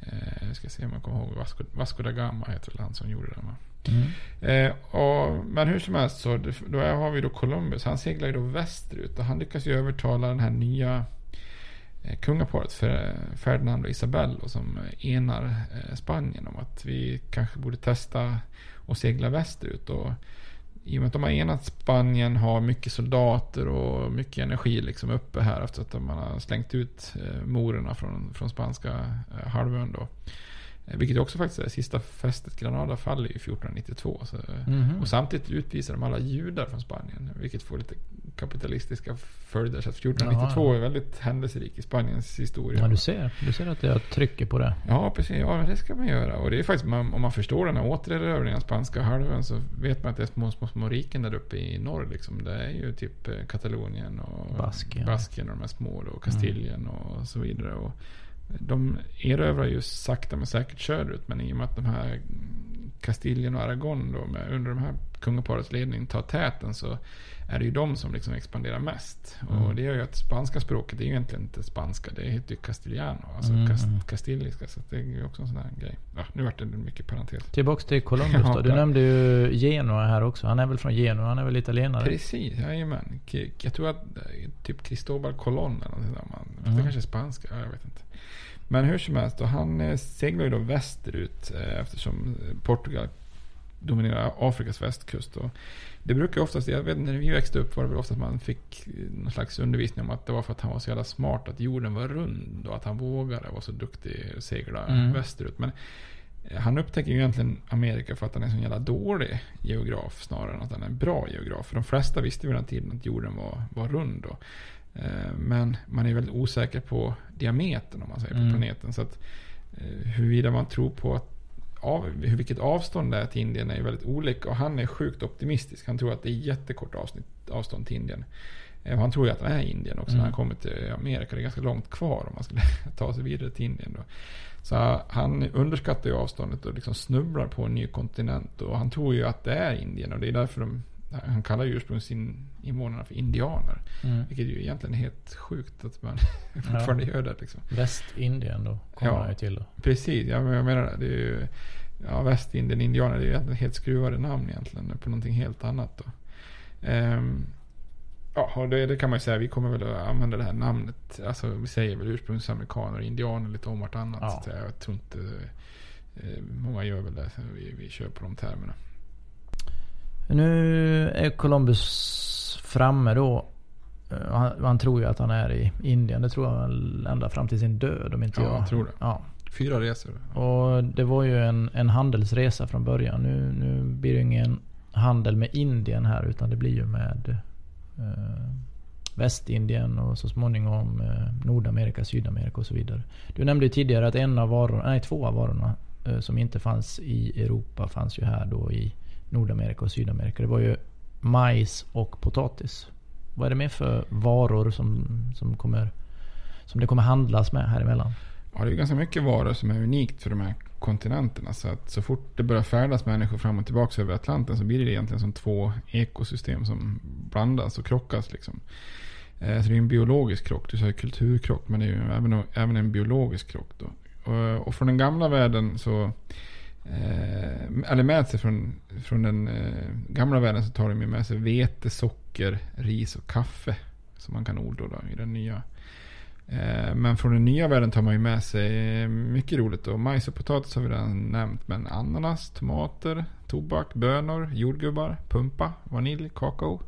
A: Eh, jag ska se om jag kommer ihåg Vasco, Vasco da Gama heter väl han som gjorde den? Mm. Eh, och, men hur som helst så då har vi då Columbus. Han seglar ju då västerut och han lyckas ju övertala den här nya Eh, kungaparet eh, Ferdinand och Isabel och som eh, enar Spanien om att vi kanske borde testa att segla västerut. Och i och med att de har enat Spanien, har mycket soldater och mycket energi liksom uppe här efter att man har slängt ut morerna från, från spanska halvön då. Eh, vilket också faktiskt är sista fästet. Granada faller ju 1492. Så, mm -hmm. Och samtidigt utvisar de alla judar från Spanien. Vilket får lite kapitalistiska följder. Så 1492 Jaha. är väldigt händelserik i Spaniens historia.
F: Ja, du ser. Du ser att jag trycker på det.
A: Ja, precis. Ja, det ska man göra. Och det är faktiskt, om man förstår den här återerövringen av spanska halvön så vet man att det är små, små, små riken där uppe i norr. Liksom. Det är ju typ eh, Katalonien och
F: Baskien,
A: Baskien och de här små då, och Kastilien mm. och så vidare. Och de erövrar ju sakta men säkert söderut. Men i och med att de här Kastiljen och Aragon då, med, under de här kungaparets ledning tar täten så är det ju de som liksom expanderar mest. Mm. Och det gör ju att spanska språket är ju egentligen inte spanska, det heter ju castiliano, alltså mm. kast, kastiliska. Så det är ju också en sån här grej. Ja, nu vart det mycket parentes.
F: Tillbaks till Columbus då. Du nämnde ju Genua här också. Han är väl från Genua, han är väl italienare?
A: Precis, jajamän. Jag tror att eh, typ Cristobal Colon eller något sånt. Mm. Det kanske är spanska, jag vet inte. Men hur som helst, då, han eh, seglar ju då västerut eh, eftersom Portugal dominerar Afrikas västkust. Och det brukar oftast, jag vet när vi växte upp var det väl ofta att man fick någon slags undervisning om att det var för att han var så jävla smart att jorden var rund och att han vågade vara så duktig att segla mm. västerut. Men eh, han upptäcker ju egentligen Amerika för att han är en så jävla dålig geograf snarare än att han är en bra geograf. För de flesta visste vid den tiden att jorden var, var rund. Då. Eh, men man är väldigt osäker på diametern om man säger på mm. planeten. Så att eh, huruvida man tror på att av, vilket avstånd det är till Indien är väldigt olika. Och han är sjukt optimistisk. Han tror att det är jättekort avsnitt, avstånd till Indien. Och han tror ju att han är Indien också mm. när han kommer till Amerika. Det är ganska långt kvar om man skulle ta sig vidare till Indien. Då. Så han underskattar ju avståndet och liksom snubblar på en ny kontinent. Och han tror ju att det är Indien. Och det är därför de han kallar ju ursprungsinvånarna för indianer. Mm. Vilket ju egentligen är helt sjukt att man fortfarande ja. gör det. Liksom.
F: Västindien då, kommer ja, han ju till då.
A: Precis, ja, men jag menar det. är ju, ja, Västindien, indianer, det är ju egentligen helt skruvade namn egentligen. På någonting helt annat då. Um, ja, och det, det, kan man ju säga. Vi kommer väl att använda det här namnet. Alltså vi säger väl ursprungsamerikaner och indianer lite om vartannat. Ja. Så jag tror inte... Eh, många gör väl det. Vi, vi kör på de termerna.
F: Nu är Columbus framme då. Eh, han, han, tror ju att han är i Indien. Det tror han ända fram till sin död om inte
A: ja,
F: jag...
A: jag tror det.
F: Ja.
A: Fyra resor.
F: Och det var ju en, en handelsresa från början. Nu, nu blir det ingen handel med Indien här utan det blir ju med eh, Västindien och så småningom eh, Nordamerika, Sydamerika och så vidare. Du nämnde ju tidigare att en av varorna, nej två av varorna eh, som inte fanns i Europa fanns ju här då i Nordamerika och Sydamerika. Det var ju majs och potatis. Vad är det mer för varor som, som, kommer, som det kommer handlas med här emellan?
A: Ja, det är ganska mycket varor som är unikt för de här kontinenterna. Så att så fort det börjar färdas människor fram och tillbaka över Atlanten så blir det egentligen som två ekosystem som blandas och krockas. Liksom. Eh, så det är en biologisk krock. Du säger kulturkrock, men det är ju även, även en biologisk krock. Då. Och, och från den gamla världen så eh, eller med sig från, från den eh, gamla världen så tar de med sig vete, socker, ris och kaffe. Som man kan odla då, i den nya. Eh, men från den nya världen tar man ju med sig mycket roligt. Och majs och potatis har vi redan nämnt. Men ananas, tomater, tobak, bönor, jordgubbar, pumpa, vanilj, kakao.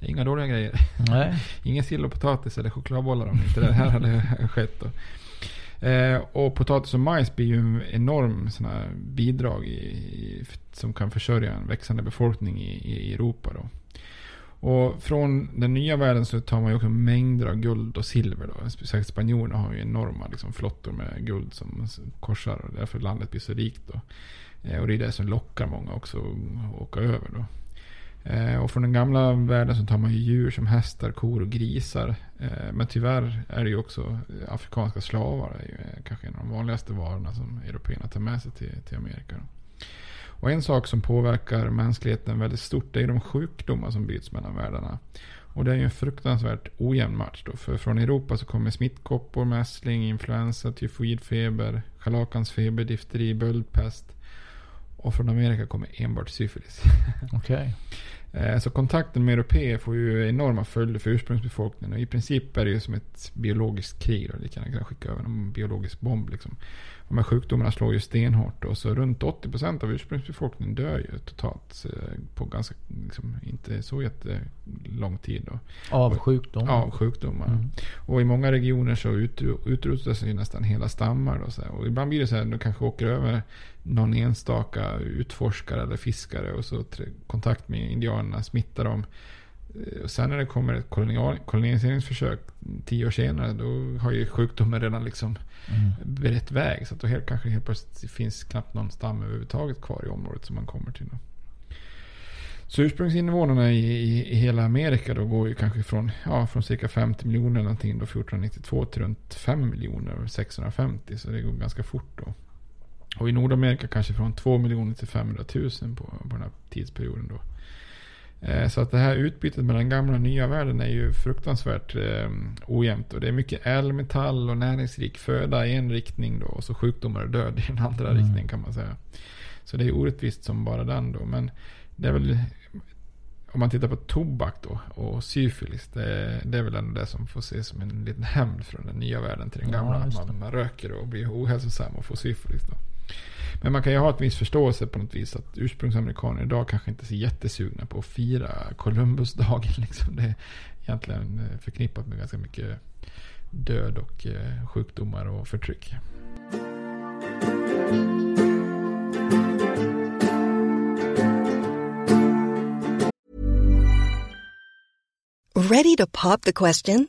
A: Det är inga dåliga grejer.
F: Nej.
A: Ingen sill och potatis eller chokladbollar om inte det här hade skett. Då. Eh, och potatis och majs blir ju en enorm sån här bidrag i, i, som kan försörja en växande befolkning i, i Europa. Då. Och från den nya världen så tar man ju också mängder av guld och silver. Då. Särskilt spanjorerna har ju enorma liksom, flottor med guld som korsar. Och därför landet blir så rikt. Då. Eh, och det är det som lockar många också att åka över. Då. Eh, och från den gamla världen så tar man ju djur som hästar, kor och grisar. Eh, men tyvärr är det ju också eh, afrikanska slavar. Det är ju kanske en av de vanligaste varorna som européerna tar med sig till, till Amerika. Och en sak som påverkar mänskligheten väldigt stort det är de sjukdomar som byts mellan världarna. Och det är ju en fruktansvärt ojämn match då. För från Europa så kommer smittkoppor, mässling, influensa, tyfoidfeber, scharlakansfeber, difteri, böldpest. Och från Amerika kommer enbart syfilis.
F: Okej.
A: Okay. Eh, så kontakten med europeer får ju enorma följder för ursprungsbefolkningen. Och i princip är det ju som ett biologiskt krig. Då. kan skicka över en biologisk bomb. Liksom de här sjukdomarna slår ju stenhårt. Och så runt 80% av ursprungsbefolkningen dör ju totalt eh, på ganska, liksom, inte så jättelång tid. Då.
F: Av sjukdomar?
A: Av sjukdomar. Mm. Och i många regioner så utrotas ju nästan hela stammar. Då, så här. Och ibland blir det så att du kanske åker över någon enstaka utforskare eller fiskare och så kontakt med indianerna smittar dem. Eh, och sen när det kommer ett koloniseringsförsök tio år senare, då har ju sjukdomen redan liksom mm. berett väg. Så att då helt, kanske helt plötsligt finns knappt någon stam överhuvudtaget kvar i området som man kommer till. Då. Så ursprungsinvånarna i, i, i, hela Amerika då går ju kanske från, ja, från cirka 50 miljoner någonting då 1492 till runt 5 miljoner 650. Så det går ganska fort då. Och i Nordamerika kanske från 2 miljoner till 500 000 på, på den här tidsperioden då. Eh, så att det här utbytet mellan den gamla och nya världen är ju fruktansvärt eh, ojämnt. Och det är mycket ädelmetall och näringsrik föda i en riktning då. Och så sjukdomar och död i den andra mm. riktningen kan man säga. Så det är orättvist som bara den då. Men det är väl, om man tittar på tobak då och syfilis. Det, det är väl ändå det som får ses som en liten hämnd från den nya världen till den gamla. Ja, man, man röker och blir ohälsosam och får syfilis då. Men man kan ju ha ett viss förståelse på något vis att ursprungsamerikaner idag kanske inte är så jättesugna på att fira Columbusdagen. Liksom. Det är egentligen eh, förknippat med ganska mycket död och eh, sjukdomar och förtryck.
G: Ready to pop the question?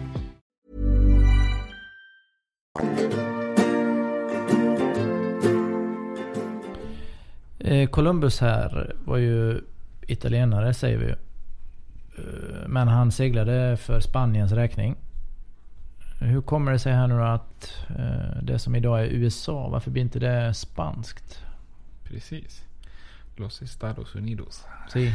F: Columbus här var ju italienare säger vi eh, Men han seglade för Spaniens räkning. Hur kommer det sig här nu att eh, det som idag är USA, varför blir inte det spanskt?
A: Precis. Los Estados Unidos.
F: Sí.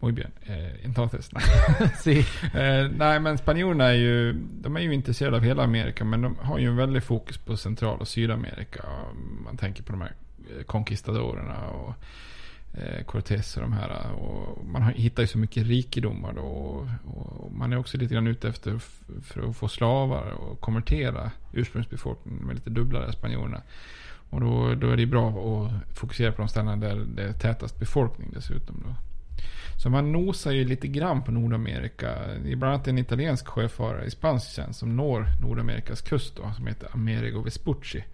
A: Muy bien. Eh, entonces. sí. eh, nej men spanjorerna är ju, de är ju intresserade av hela Amerika men de har ju en väldig fokus på Central och Sydamerika. Man tänker på de här Eh, konkistadorerna och eh, Cortés och de här. Och man hittar ju så mycket rikedomar då. Och, och man är också lite grann ute efter för att få slavar och konvertera ursprungsbefolkningen med lite dubblare spanjorerna. Och då, då är det bra att fokusera på de ställen där det är tätast befolkning dessutom. Då. Så man nosar ju lite grann på Nordamerika. Det är bland annat en italiensk sjöfarare i spansk tjänst som når Nordamerikas kust då, som heter Amerigo Vespucci.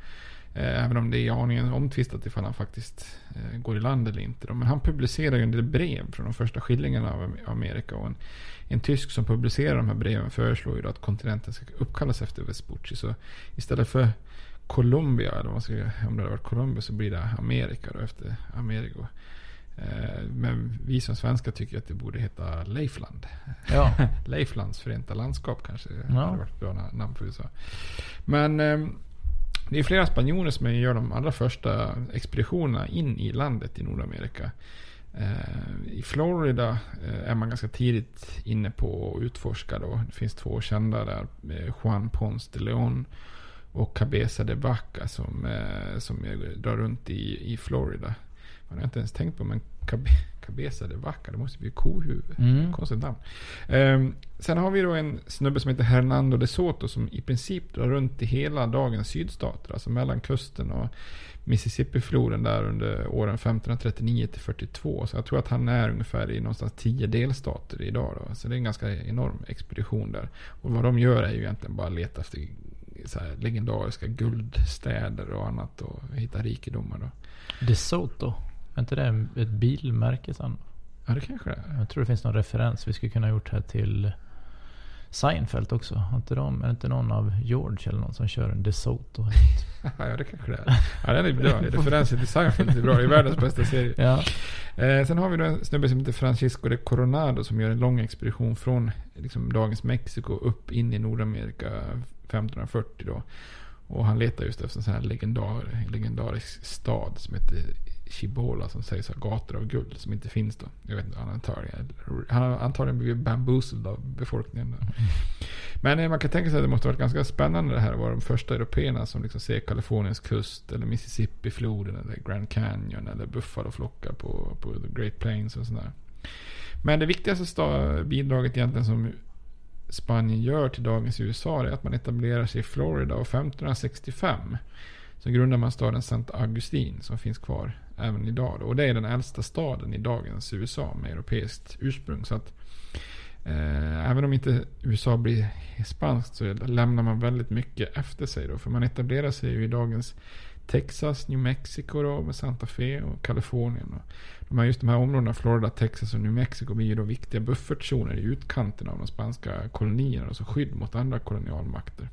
A: Eh, även om det är aningen omtvistat ifall han faktiskt eh, går i land eller inte. Då. Men han publicerar ju en del brev från de första skildringarna av Amerika. Och en, en tysk som publicerar de här breven föreslår ju då att kontinenten ska uppkallas efter Vespucci. Så istället för Colombia, eller vad man ska, om det hade varit Colombia så blir det Amerika då efter Amerigo. Eh, men vi som svenskar tycker att det borde heta Leifland.
F: Ja.
A: Leiflands förenta landskap kanske
F: Ja.
A: hade varit ett bra na- namn för USA. Men eh, det är flera spanjorer som gör de allra första expeditionerna in i landet i Nordamerika. Eh, I Florida eh, är man ganska tidigt inne på att utforska då. Det finns två kända där. Eh, Juan Ponce de Leon och Cabeza de Vaca som, som drar runt i, i Florida. Man har inte ens tänkt på men Cabeza Cabeza de Vaca, det måste bli kohuvud.
F: Mm.
A: Konstigt namn. Ehm, sen har vi då en snubbe som heter Hernando de Soto som i princip drar runt i hela dagens sydstater. Alltså mellan kusten och Mississippi-floden där under åren 1539 till 42. Så jag tror att han är ungefär i någonstans 10 delstater idag. Då. Så det är en ganska enorm expedition där. Och vad de gör är ju egentligen bara leta efter så legendariska guldstäder och annat och hitta rikedomar då.
F: DeSoto. Är inte det ett bilmärke sen?
A: Ja, det kanske det är.
F: Jag tror det finns någon referens vi skulle kunna ha gjort här till Seinfeld också. Har inte de, är det inte någon av George eller någon som kör en DeSoto?
A: ja, det kanske det är. Ja, den är bra. Referensen till Seinfeld är bra. Det är världens bästa serie.
F: Ja.
A: Eh, sen har vi då en snubbe som heter Francisco de Coronado som gör en lång expedition från liksom, dagens Mexiko upp in i Nordamerika 1540 då. Och han letar just efter en sån här legendar, legendarisk stad som heter Chibola som sägs ha gator av guld som inte finns då. Jag vet inte, han antagligen, han har antagligen blivit bamboozled av befolkningen. Då. Men eh, man kan tänka sig att det måste ha varit ganska spännande det här att vara de första européerna som liksom ser Kaliforniens kust eller Mississippi-floden eller Grand Canyon eller buffaloflockar på, på The Great Plains och sådär. Men det viktigaste bidraget egentligen som Spanien gör till dagens USA är att man etablerar sig i Florida och 1565 så grundar man staden Santa Augustin som finns kvar även idag. Då. Och det är den äldsta staden i dagens USA med europeiskt ursprung. Så att eh, även om inte USA blir spanskt så lämnar man väldigt mycket efter sig. Då, för man etablerar sig ju i dagens Texas, New Mexico då, med Santa Fe och Kalifornien. Och de här, just de här områdena, Florida, Texas och New Mexico, blir ju då viktiga buffertzoner i utkanten av de spanska kolonierna. Alltså skydd mot andra kolonialmakter.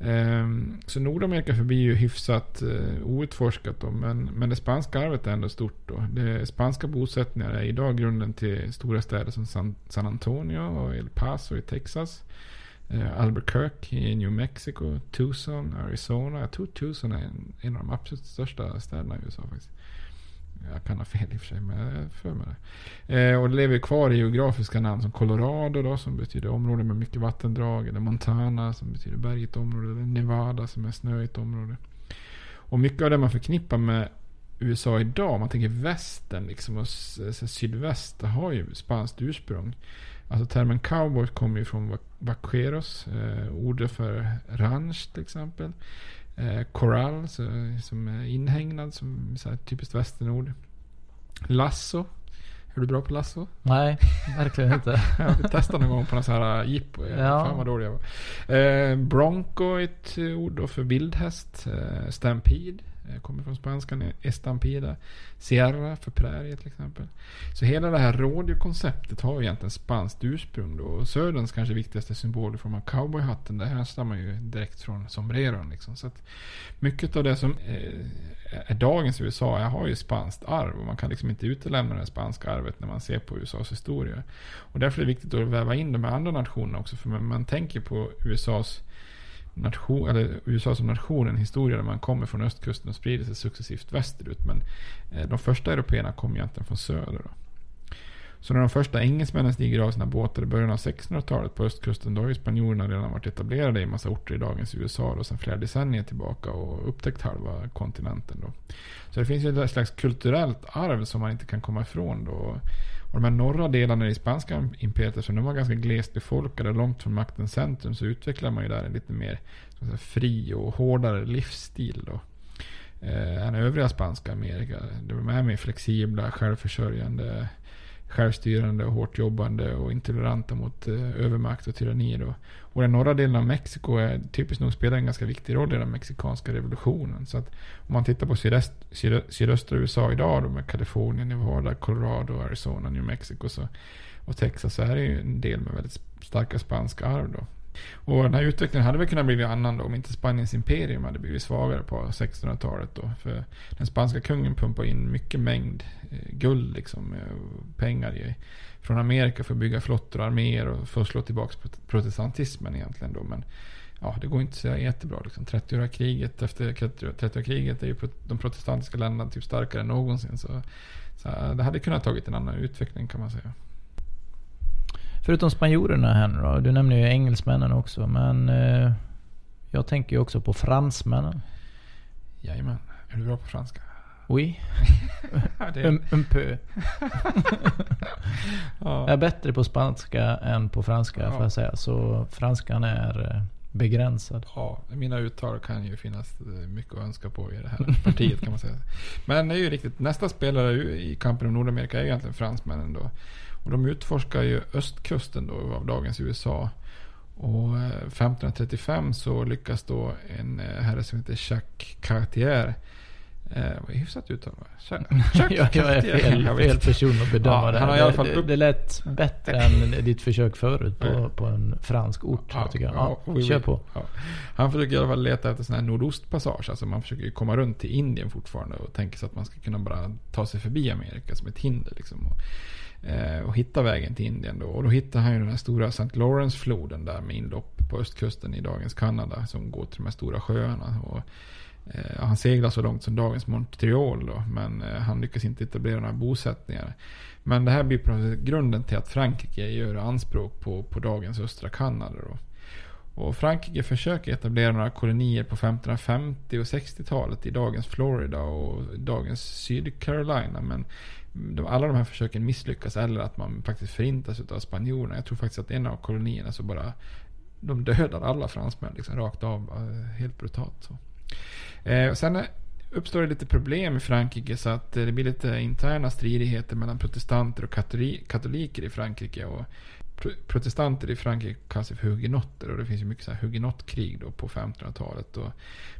A: Ehm, så Nordamerika förblir ju hyfsat eh, outforskat då, men, men det spanska arvet är ändå stort då. Det spanska bosättningar är idag grunden till stora städer som San, San Antonio och El Paso i Texas. Eh, Albuquerque i New Mexico, Tucson, Arizona. Jag tror Tucson är en, en av de absolut största städerna i USA faktiskt. Jag kan ha fel i och för sig, men jag har för mig det. Eh, och det lever kvar i geografiska namn som Colorado då, som betyder område med mycket vattendrag. Eller Montana som betyder bergigt område. Eller Nevada som är snöigt område. Och mycket av det man förknippar med USA idag, om man tänker västern liksom och sydväst, det har ju spanskt ursprung. Alltså termen cowboy kommer ju från vaqueros, eh, ordet för ranch till exempel. Eh, corral, så, som är inhägnad, som så här, typiskt västernord. Lasso. Är du bra på lasso?
F: Nej, verkligen inte.
A: Jag fick testa någon gång på någon sån här jippo.
F: Ja.
A: Fan vad dålig jag var. Eh, bronco är ett ord för vildhäst. Eh, stampede. Eh, kommer från spanskan. Estampida. Sierra för prärie till exempel. Så hela det här radiokonceptet har ju egentligen spanskt ursprung då. Och Söderns kanske viktigaste symbol i form av cowboyhatten. Det här stammar ju direkt från sombreron liksom. Så att mycket av det som eh, är dagens USA har ju spanskt arv. Och man kan liksom inte utelämna det spanska arvet när man ser på USAs historia. Och därför är det viktigt att väva in de här andra nationerna också. För man, man tänker på USAs nation, eller USA som nation, en historia där man kommer från östkusten och sprider sig successivt västerut. Men eh, de första européerna kom egentligen från söder. Då. Så när de första engelsmännen stiger av sina båtar i början av 1600-talet på östkusten, då har ju spanjorerna redan varit etablerade i en massa orter i dagens USA då, sedan flera decennier tillbaka och upptäckt halva kontinenten. Då. Så det finns ju ett slags kulturellt arv som man inte kan komma ifrån. Då. Och de här norra delarna i det spanska imperiet, eftersom de var ganska glest befolkade och långt från maktens centrum, så utvecklar man ju där en lite mer så att säga, fri och hårdare livsstil. Då eh, än övriga spanska Amerika. De är mer flexibla, självförsörjande, självstyrande och hårt jobbande och intoleranta mot eh, övermakt och tyranni. Då. Och den norra delen av Mexiko är typiskt nog spelar en ganska viktig roll i den mexikanska revolutionen. Så att om man tittar på sydöst, sydö, sydöstra USA idag då med Kalifornien, Nevada, Colorado, Arizona, New Mexico så, och Texas så är det ju en del med väldigt starka spanska arv då. Och den här utvecklingen hade väl kunnat bli annan då om inte Spaniens imperium hade blivit svagare på 1600-talet då. För den spanska kungen pumpade in mycket mängd eh, guld liksom, eh, pengar i, från Amerika för att bygga flottor och arméer och för att slå tillbaka protestantismen egentligen då. Men ja, det går inte så jättebra. Liksom. 30-åriga kriget, efter 30-åriga kriget är ju de protestantiska länderna typ starkare än någonsin. Så, så det hade kunnat tagit en annan utveckling kan man säga.
F: Förutom spanjorerna här nu då. Du nämner ju engelsmännen också. Men eh, jag tänker ju också på fransmännen.
A: Jajamän. Är du bra på franska?
F: Oui. un, un peu. ja. Jag är bättre på spanska än på franska ja. får jag säga. Så franskan är eh, begränsad.
A: Ja, mina uttal kan ju finnas eh, mycket att önska på i det här partiet kan man säga. Men det är ju riktigt. Nästa spelare i kampen om Nordamerika är egentligen fransmännen då. Och de utforskar ju östkusten då av dagens USA. Och 1535 eh, så lyckas då en eh, herre som heter Jacques Cartier Eh, hyfsat uttal va?
F: jag, jag är fel, fel person att bedöma ja, det, här. Det, det, det lät bättre än ditt försök förut på, på en fransk ort. Ja, tycker jag. Ja, ja, kör på. Ja.
A: Han försöker i alla fall leta efter sån här nordostpassage. Alltså man försöker komma runt till Indien fortfarande och tänker sig att man ska kunna bara ta sig förbi Amerika som ett hinder. Liksom. Och, Eh, och hitta vägen till Indien då. Och då hittar han ju den här stora St. Lawrence-floden där med inlopp på östkusten i dagens Kanada. Som går till de här stora sjöarna. Och, eh, han seglar så långt som dagens Montreal då. Men eh, han lyckas inte etablera några bosättningar. Men det här blir på grunden till att Frankrike gör anspråk på, på dagens östra Kanada då. Och Frankrike försöker etablera några kolonier på 1550 och 60-talet i dagens Florida och dagens Sydcarolina. Men de, alla de här försöken misslyckas eller att man faktiskt förintas av spanjorerna. Jag tror faktiskt att en av kolonierna så bara de dödar alla fransmän liksom, rakt av. Eh, helt brutalt. Så. Eh, sen eh, uppstår det lite problem i Frankrike så att eh, det blir lite interna stridigheter mellan protestanter och katoliker i Frankrike. Och protestanter i Frankrike kallas för hugenotter och det finns ju mycket så här hugenottkrig då på 1500-talet. Och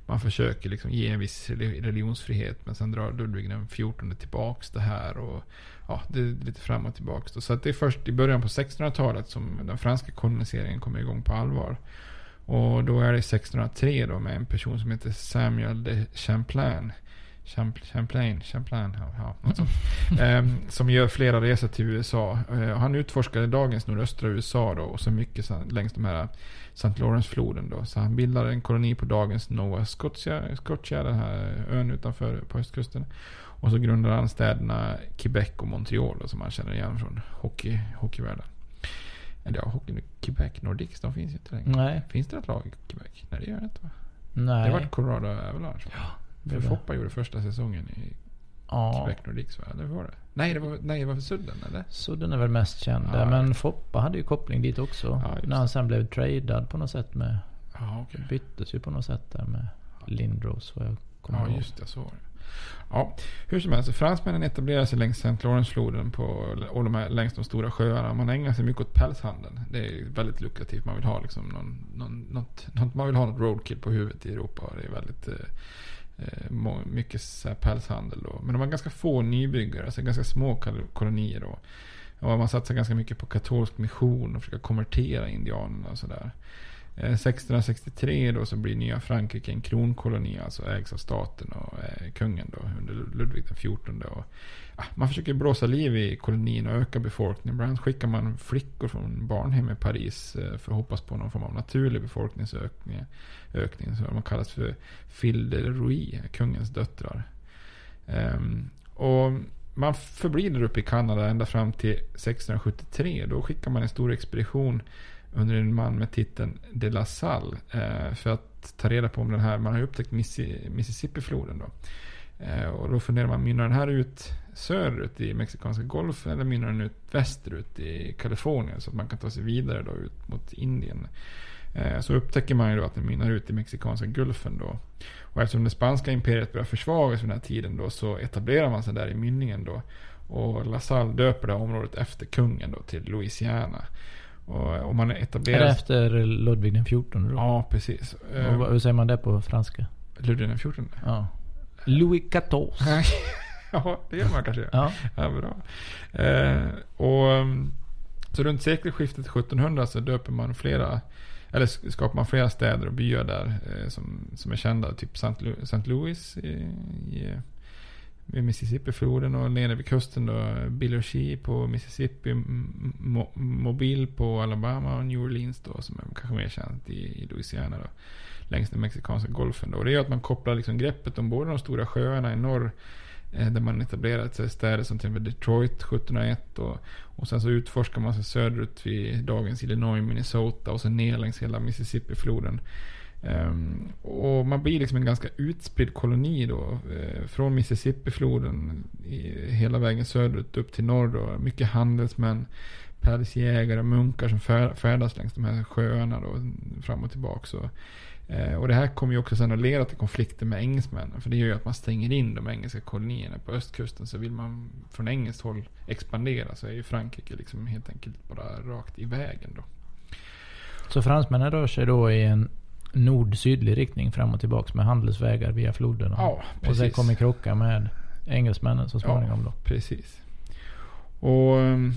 A: man försöker liksom ge en viss religionsfrihet men sen drar Ludvig den XIV tillbaks det här. Och ja, det är lite fram och tillbaks. Då. Så att det är först i början på 1600-talet som den franska koloniseringen kommer igång på allvar. Och då är det 1603 då med en person som heter Samuel de Champlain Champlain, Champlain, ja, sånt. um, som gör flera resor till USA. Uh, han utforskade dagens nordöstra USA då, och så mycket längs de här St. Lawrence-floden då. Så han bildade en koloni på dagens Nova Scotia, Scotia den här ön utanför på östkusten. Och så grundade han städerna Quebec och Montreal då, som man känner igen från hockey, hockeyvärlden. Eller ja, hockey, Quebec Nordics, de finns ju inte längre.
F: Nej.
A: Finns det ett lag i Quebec? Nej, det gör det inte va?
F: Nej.
A: Det var Colorado Avalanche. Ja. För Foppa gjorde första säsongen i ja. Quebec Nordics va? Eller var det? Nej, det var, nej, det var för Sudden eller?
F: Sudden är väl mest känd. Ja, men Foppa hade ju koppling dit också. Ja, när han sen blev tradad på något sätt med... Ja, okay. Byttes ju på något sätt där med Lindros vad jag kommer
A: Ja, ihåg. just det. Så var det. Ja, hur som helst. Fransmännen etablerar sig längs St. Lawrence-floden och de här, längs de stora sjöarna. Man ägnar sig mycket åt pälshandeln. Det är väldigt lukrativt. Man vill ha liksom någon, någon, något, man vill ha något roadkill på huvudet i Europa. Det är väldigt Eh, Eh, mycket så pälshandel då. Men de var ganska få nybyggare, alltså ganska små kolonier då. Och man satsade ganska mycket på katolsk mission och försöka konvertera indianerna och sådär. Eh, 1663 då så blir nya Frankrike en kronkoloni, alltså ägs av staten och eh, kungen då under Ludvig XIV. Och, Ah, man försöker blåsa liv i kolonin och öka befolkningen. Bland annat skickar man flickor från barnhem i Paris eh, för att hoppas på någon form av naturlig befolkningsökning. Ökning, som man kallas för Fille de kungens döttrar. Um, och man förblir där uppe i Kanada ända fram till 1673. Då skickar man en stor expedition under en man med titeln De La Salle. Eh, för att ta reda på om den här, man har upptäckt Mississippi-floden då. Eh, och då funderar man, mynnar den här ut söderut i Mexikanska golfen eller mynnar den ut västerut i Kalifornien så att man kan ta sig vidare då ut mot Indien. Eh, så upptäcker man ju då att den mynnar ut i Mexikanska gulfen då. Och eftersom det spanska imperiet börjar försvagas vid den här tiden då så etablerar man sig där i mynningen då. Och LaSalle döper det här området efter kungen då till Louisiana. Och om man etablerar...
F: Är det efter Ludvig den 14 då?
A: Ja, precis.
F: Och vad- hur säger man det på franska?
A: Ludvig den 14?
F: Ja. Louis XIV.
A: ja, det gör man kanske.
F: Ja.
A: ja bra. Eh, och um, så runt sekelskiftet 1700 så döper man flera, eller sk- skapar man flera städer och byar där eh, som, som är kända. Typ St. Louis i, i, vid Mississippi-floden och nere vid kusten då Biloxi på Mississippi, Mo- Mobile på Alabama och New Orleans då som är kanske mer känt i, i Louisiana då. Längs den mexikanska golfen då. Och det gör att man kopplar liksom greppet om båda de stora sjöarna i norr eh, där man etablerat sig städer som till exempel Detroit 1701 och, och sen så utforskar man sig söderut vid dagens Illinois, Minnesota och sen ner längs hela Mississippifloden. Um, och man blir liksom en ganska utspridd koloni då. eh, från Mississippifloden i, hela vägen söderut upp till norr då. Mycket handelsmän, pälsjägare, munkar som fär, färdas längs de här sjöarna då. Fram och tillbaka. Så. Eh, och det här kommer ju också sen att leda till konflikter med engelsmännen. För det gör ju att man stänger in de engelska kolonierna på östkusten. Så vill man från engelskt håll expandera så är ju Frankrike liksom helt enkelt bara rakt i vägen då.
F: Så fransmännen rör sig då i en nord-sydlig riktning fram och tillbaks med handelsvägar via floderna.
A: Ja,
F: och sen
A: precis.
F: kommer krocka med engelsmännen så småningom då.
A: Precis. Och um,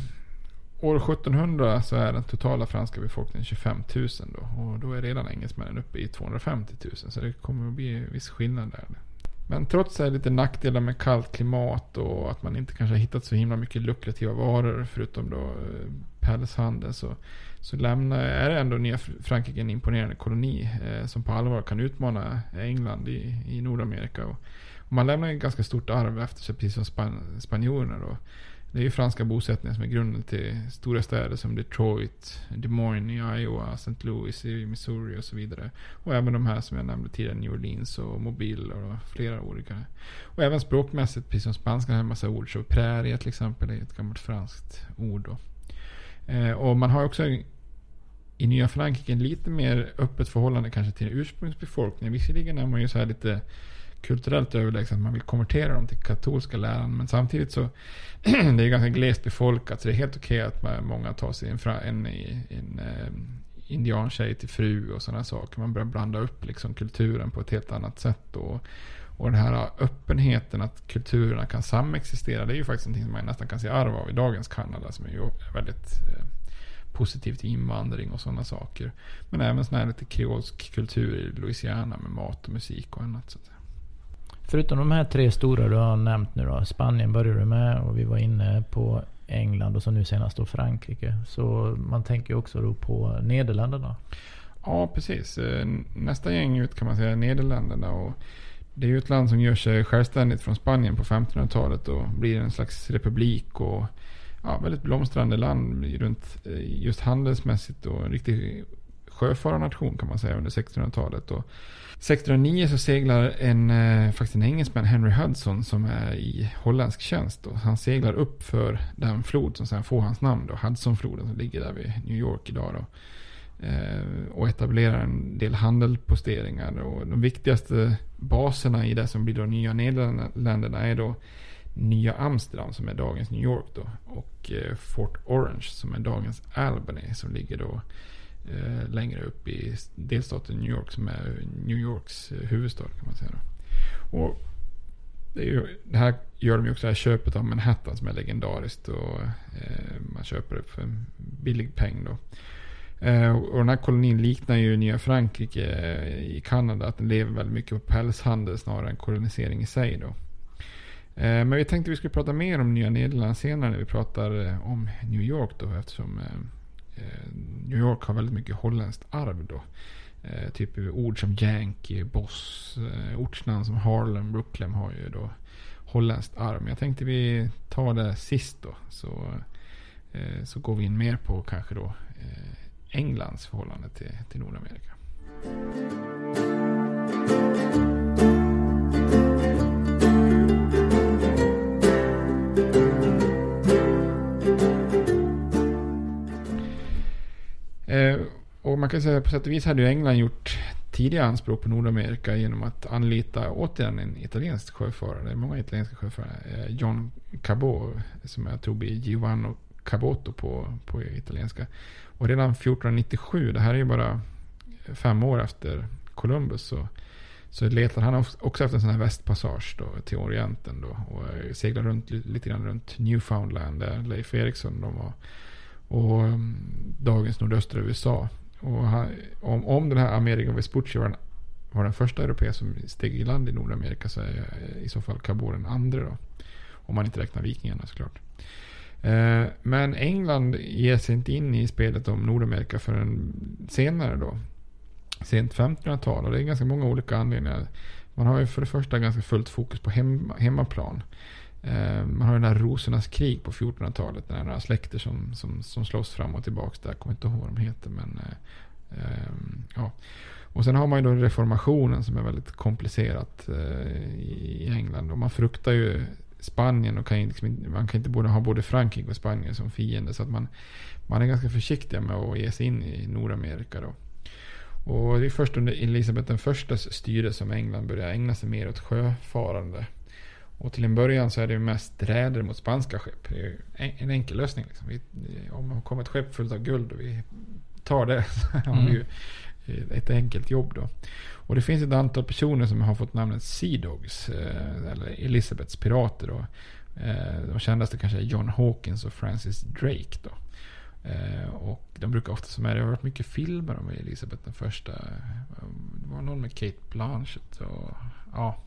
A: år 1700 så är den totala franska befolkningen 25 000 då. Och då är redan engelsmännen uppe i 250 000. Så det kommer att bli viss skillnad där. Men trots det är lite nackdelar med kallt klimat och att man inte kanske har hittat så himla mycket lukrativa varor förutom då pälshandeln pälshandel så, så lämnar, är det ändå nya Frankrike en imponerande koloni eh, som på allvar kan utmana England i, i Nordamerika. Och, och man lämnar ett ganska stort arv efter sig precis som span, spanjorerna då. Det är ju franska bosättningar som är grunden till stora städer som Detroit, Des Moines i Iowa, St. Louis i Missouri och så vidare. Och även de här som jag nämnde tidigare, New Orleans och Mobile och flera olika. Och även språkmässigt, precis som spanskan har en massa ord. Så prärie till exempel är ett gammalt franskt ord då. Eh, och man har också i Nya Frankrike en lite mer öppet förhållande kanske till ursprungsbefolkningen. Visserligen är man ju så här lite kulturellt överlägsen att man vill konvertera dem till katolska läran. Men samtidigt så det är ganska glest befolkat. Så det är helt okej att man, många tar sig en, fra- en, en, en indiantjej till fru och sådana saker. Man börjar blanda upp liksom kulturen på ett helt annat sätt. Och, och den här öppenheten att kulturerna kan samexistera. Det är ju faktiskt någonting som man nästan kan se arv av i dagens Kanada. Som är ju väldigt eh, positivt till invandring och sådana saker. Men även sån här lite kreolsk kultur i Louisiana med mat och musik och annat. Så att säga.
F: Förutom de här tre stora du har nämnt nu då. Spanien började du med och vi var inne på England och så nu senast då Frankrike. Så man tänker ju också då på Nederländerna.
A: Ja, precis. Eh, nästa gäng ut kan man säga är Nederländerna. Och det är ju ett land som gör sig självständigt från Spanien på 1500-talet och blir en slags republik. och ja, Väldigt blomstrande land runt eh, just handelsmässigt och en riktig sjöfararnation kan man säga under 1600-talet. Och 1609 så seglar en, eh, faktiskt en engelsman, Henry Hudson, som är i holländsk tjänst. Då. Han seglar upp för den flod som sen får hans namn, då, Hudsonfloden, som ligger där vid New York idag. Då. Eh, och etablerar en del handelsposteringar. Och de viktigaste baserna i det som blir de nya Nederländerna är då Nya Amsterdam som är dagens New York då. Och eh, Fort Orange som är dagens Albany som ligger då eh, längre upp i delstaten New York som är New Yorks eh, huvudstad kan man säga. Då. Och det, är ju, det här gör de ju också det här köpet av Manhattan som är legendariskt. Och eh, man köper det för en billig peng då. Eh, och den här kolonin liknar ju Nya Frankrike eh, i Kanada. Att den lever väldigt mycket på pälshandel snarare än kolonisering i sig då. Eh, men vi tänkte vi skulle prata mer om Nya Nederländerna senare när vi pratar eh, om New York då eftersom eh, Eh, New York har väldigt mycket holländskt arv då. Eh, Typ ord som Yankee, Boss, eh, ortsnamn som Harlem, Brooklyn har ju då holländskt arv. Men jag tänkte vi tar det sist då. Så, eh, så går vi in mer på kanske då eh, Englands förhållande till, till Nordamerika. Man kan säga på sätt och vis hade ju England gjort tidiga anspråk på Nordamerika genom att anlita återigen en italiensk sjöfarare. Det är många italienska sjöfarare. Eh, John Cabot, som jag tror blir Giovanni Caboto på, på italienska. Och redan 1497, det här är ju bara fem år efter Columbus, så, så letar han också efter en sån här västpassage då, till Orienten då, och eh, seglar runt, lite grann runt Newfoundland där Leif Eriksson de var. Och mm, dagens nordöstra USA. Och han, om, om den här Amerigo Vespucci var den, var den första europeen som steg i land i Nordamerika så är eh, i så fall Cabot den andra då. Om man inte räknar vikingarna såklart. Eh, men England ger sig inte in i spelet om Nordamerika förrän senare då. Sent 1500-tal och det är ganska många olika anledningar. Man har ju för det första ganska fullt fokus på hemma, hemmaplan. Eh, man har den här rosornas krig på 1400-talet. Det är några släkter som, som, som slåss fram och tillbaka där. Jag kommer inte ihåg vad de heter men eh, ehm, ja. Och sen har man ju då reformationen som är väldigt komplicerat eh, i England. Och man fruktar ju Spanien och kan liksom, man kan inte både ha både Frankrike och Spanien som fiende. Så att man, man är ganska försiktig med att ge sig in i Nordamerika då. Och det är först under Elisabeth den förstas styre som England börjar ägna sig mer åt sjöfarande. Och till en början så är det mest räder mot spanska skepp. Det är en enkel lösning. Liksom. Vi, om det kommer ett skepp fullt av guld och vi tar det så har vi ju ett enkelt jobb då. Och det finns ett antal personer som har fått namnet Sea Dogs, eh, eller Elizabeths pirater då. Eh, de kändaste kanske är John Hawkins och Francis Drake då. Eh, och de brukar ofta som är, det har varit mycket filmer om Elisabeth den första. Det var någon med Kate Blanchett och ja,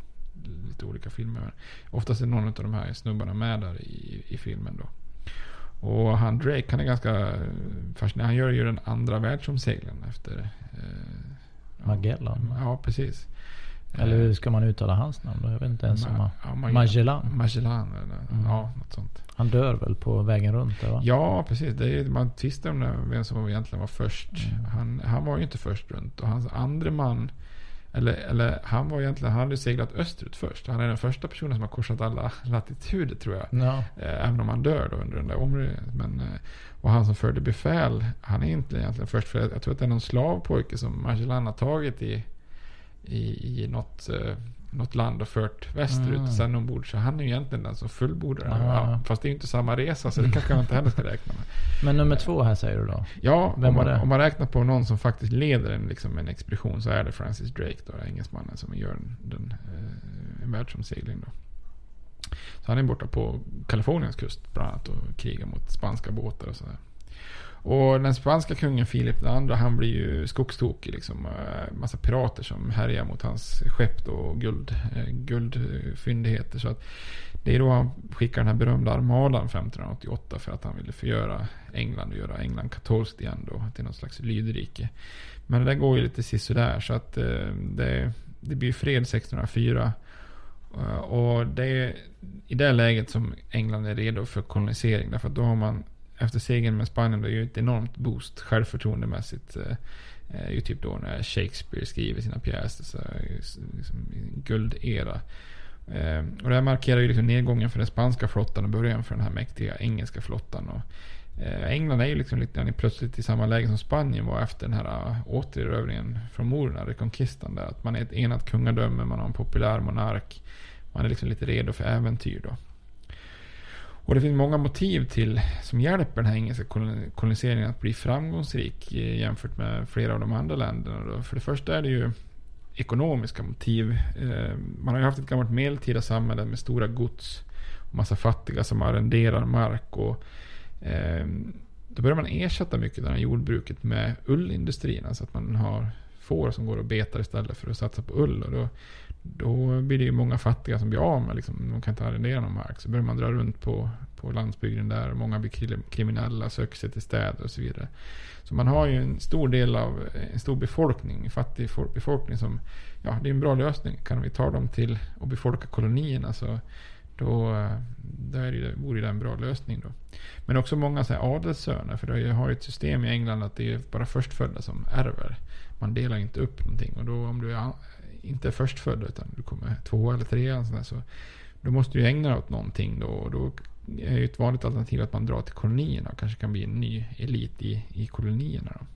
A: lite olika filmer. Oftast är någon av de här snubbarna med där i, i filmen då. Och han Drake, han är ganska fascinerande. Han gör ju den andra världsomseglingen efter eh,
F: Magellan?
A: Ja, precis.
F: Eller hur ska man uttala hans namn då? Jag vet inte ens om man...
A: Ja,
F: Magellan?
A: Magellan, eller mm. ja, något sånt.
F: Han dör väl på vägen runt där va?
A: Ja, precis. Det är, man tvistar om vem som egentligen var först. Mm. Han, han var ju inte först runt. Och hans andra man eller, eller han var egentligen, han hade seglat österut först. Han är den första personen som har korsat alla latituder tror jag.
F: Ja.
A: Eh, även om han dör då under den där. Men, eh, och han som förde befäl, han är inte egentligen först. För jag, jag tror att det är någon slavpojke som Magellan har tagit i, i, i något eh, något land och fört västerut mm. sen ombord. Så han är ju egentligen den som fullbordar det. Ja, fast det är ju inte samma resa så det kanske man inte heller ska räkna med.
F: Men nummer två här säger du då?
A: Ja, Vem om, man, det? om man räknar på någon som faktiskt leder en, liksom en expedition så är det Francis Drake då, engelsmannen som gör den, den eh, världsomsegling då. Så han är borta på Kaliforniens kust bland annat och krigar mot spanska båtar och sådär. Och den spanska kungen Filip II, han blir ju skogstokig. Liksom, eh, massa pirater som härjar mot hans skepp och guld, eh, guldfyndigheter. Så att det är då han skickar den här berömda armadan 1588 för att han ville förgöra England och göra England katolskt igen då till något slags lydrike. Men det där går ju lite sisådär så att eh, det, det blir fred 1604. Och det är i det läget som England är redo för kolonisering. Därför att då har man efter segern med Spanien, det ju ett enormt boost självförtroendemässigt. Eh, eh, ju typ då när Shakespeare skriver sina pjäser. Så liksom, guldera. Eh, och det här markerar ju liksom nedgången för den spanska flottan och början för den här mäktiga engelska flottan. Och, eh, England är ju liksom lite grann plötsligt i samma läge som Spanien var efter den här eh, återerövringen från morerna, rekonkistan. Där. Att man är ett enat kungadöme, man har en populär monark. Man är liksom lite redo för äventyr då. Och det finns många motiv till som hjälper den här engelska koloniseringen att bli framgångsrik eh, jämfört med flera av de andra länderna. För det första är det ju ekonomiska motiv. Eh, man har ju haft ett gammalt medeltida samhälle med stora gods och massa fattiga som arrenderar mark. Och, eh, då börjar man ersätta mycket av det här jordbruket med ullindustrin. Alltså att man har får som går och betar istället för att satsa på ull. Och då, då blir det ju många fattiga som blir av med, liksom, de kan inte arrendera någon mark. Så börjar man dra runt på, på landsbygden där. Många blir kriminella, söker sig till städer och så vidare. Så man har ju en stor del av en stor befolkning, en fattig befolkning som, ja det är en bra lösning. Kan vi ta dem till och befolka kolonierna så då, då är det, vore det en bra lösning. Då. Men också många så här adelssöner, för det har ju ett system i England att det är bara förstfödda som ärver. Man delar inte upp någonting. Och då om du är inte är förstfödd utan du kommer två eller tre. Så, så då måste du ägna dig åt någonting. Då, och då är ju ett vanligt alternativ att man drar till kolonierna och kanske kan bli en ny elit i, i kolonierna. Då.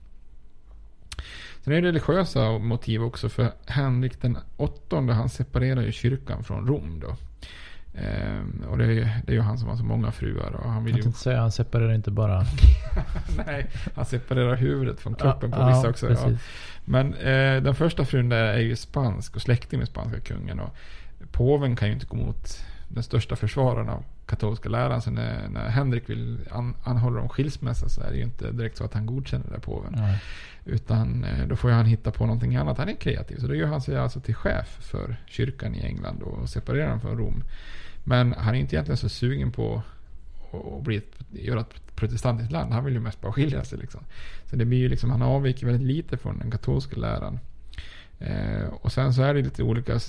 A: Sen är det religiösa motiv också för Henrik den åttonde han separerar ju kyrkan från Rom. Då. Ehm, och det är, det är ju han som har så många fruar. Och han vill
F: Jag
A: ju...
F: tänkte säga, han separerar inte bara...
A: Nej, han separerar huvudet från kroppen på
F: Ja,
A: vissa
F: ja,
A: också. Ja. Men eh, den första frun där är ju spansk och släkting med spanska kungen. Och påven kan ju inte gå emot den största försvararen av katolska läran. Så när, när Henrik vill an, anhålla om skilsmässa så är det ju inte direkt så att han godkänner det påven.
F: Nej.
A: Utan eh, då får han hitta på någonting annat. Han är kreativ. Så då gör han sig alltså till chef för kyrkan i England och separerar den från Rom. Men han är inte egentligen så sugen på att bli ett, göra ett protestantiskt land. Han vill ju mest bara skilja sig. Liksom. Så det blir ju liksom, han avviker väldigt lite från den katolska läran. Eh, och sen så är det lite olika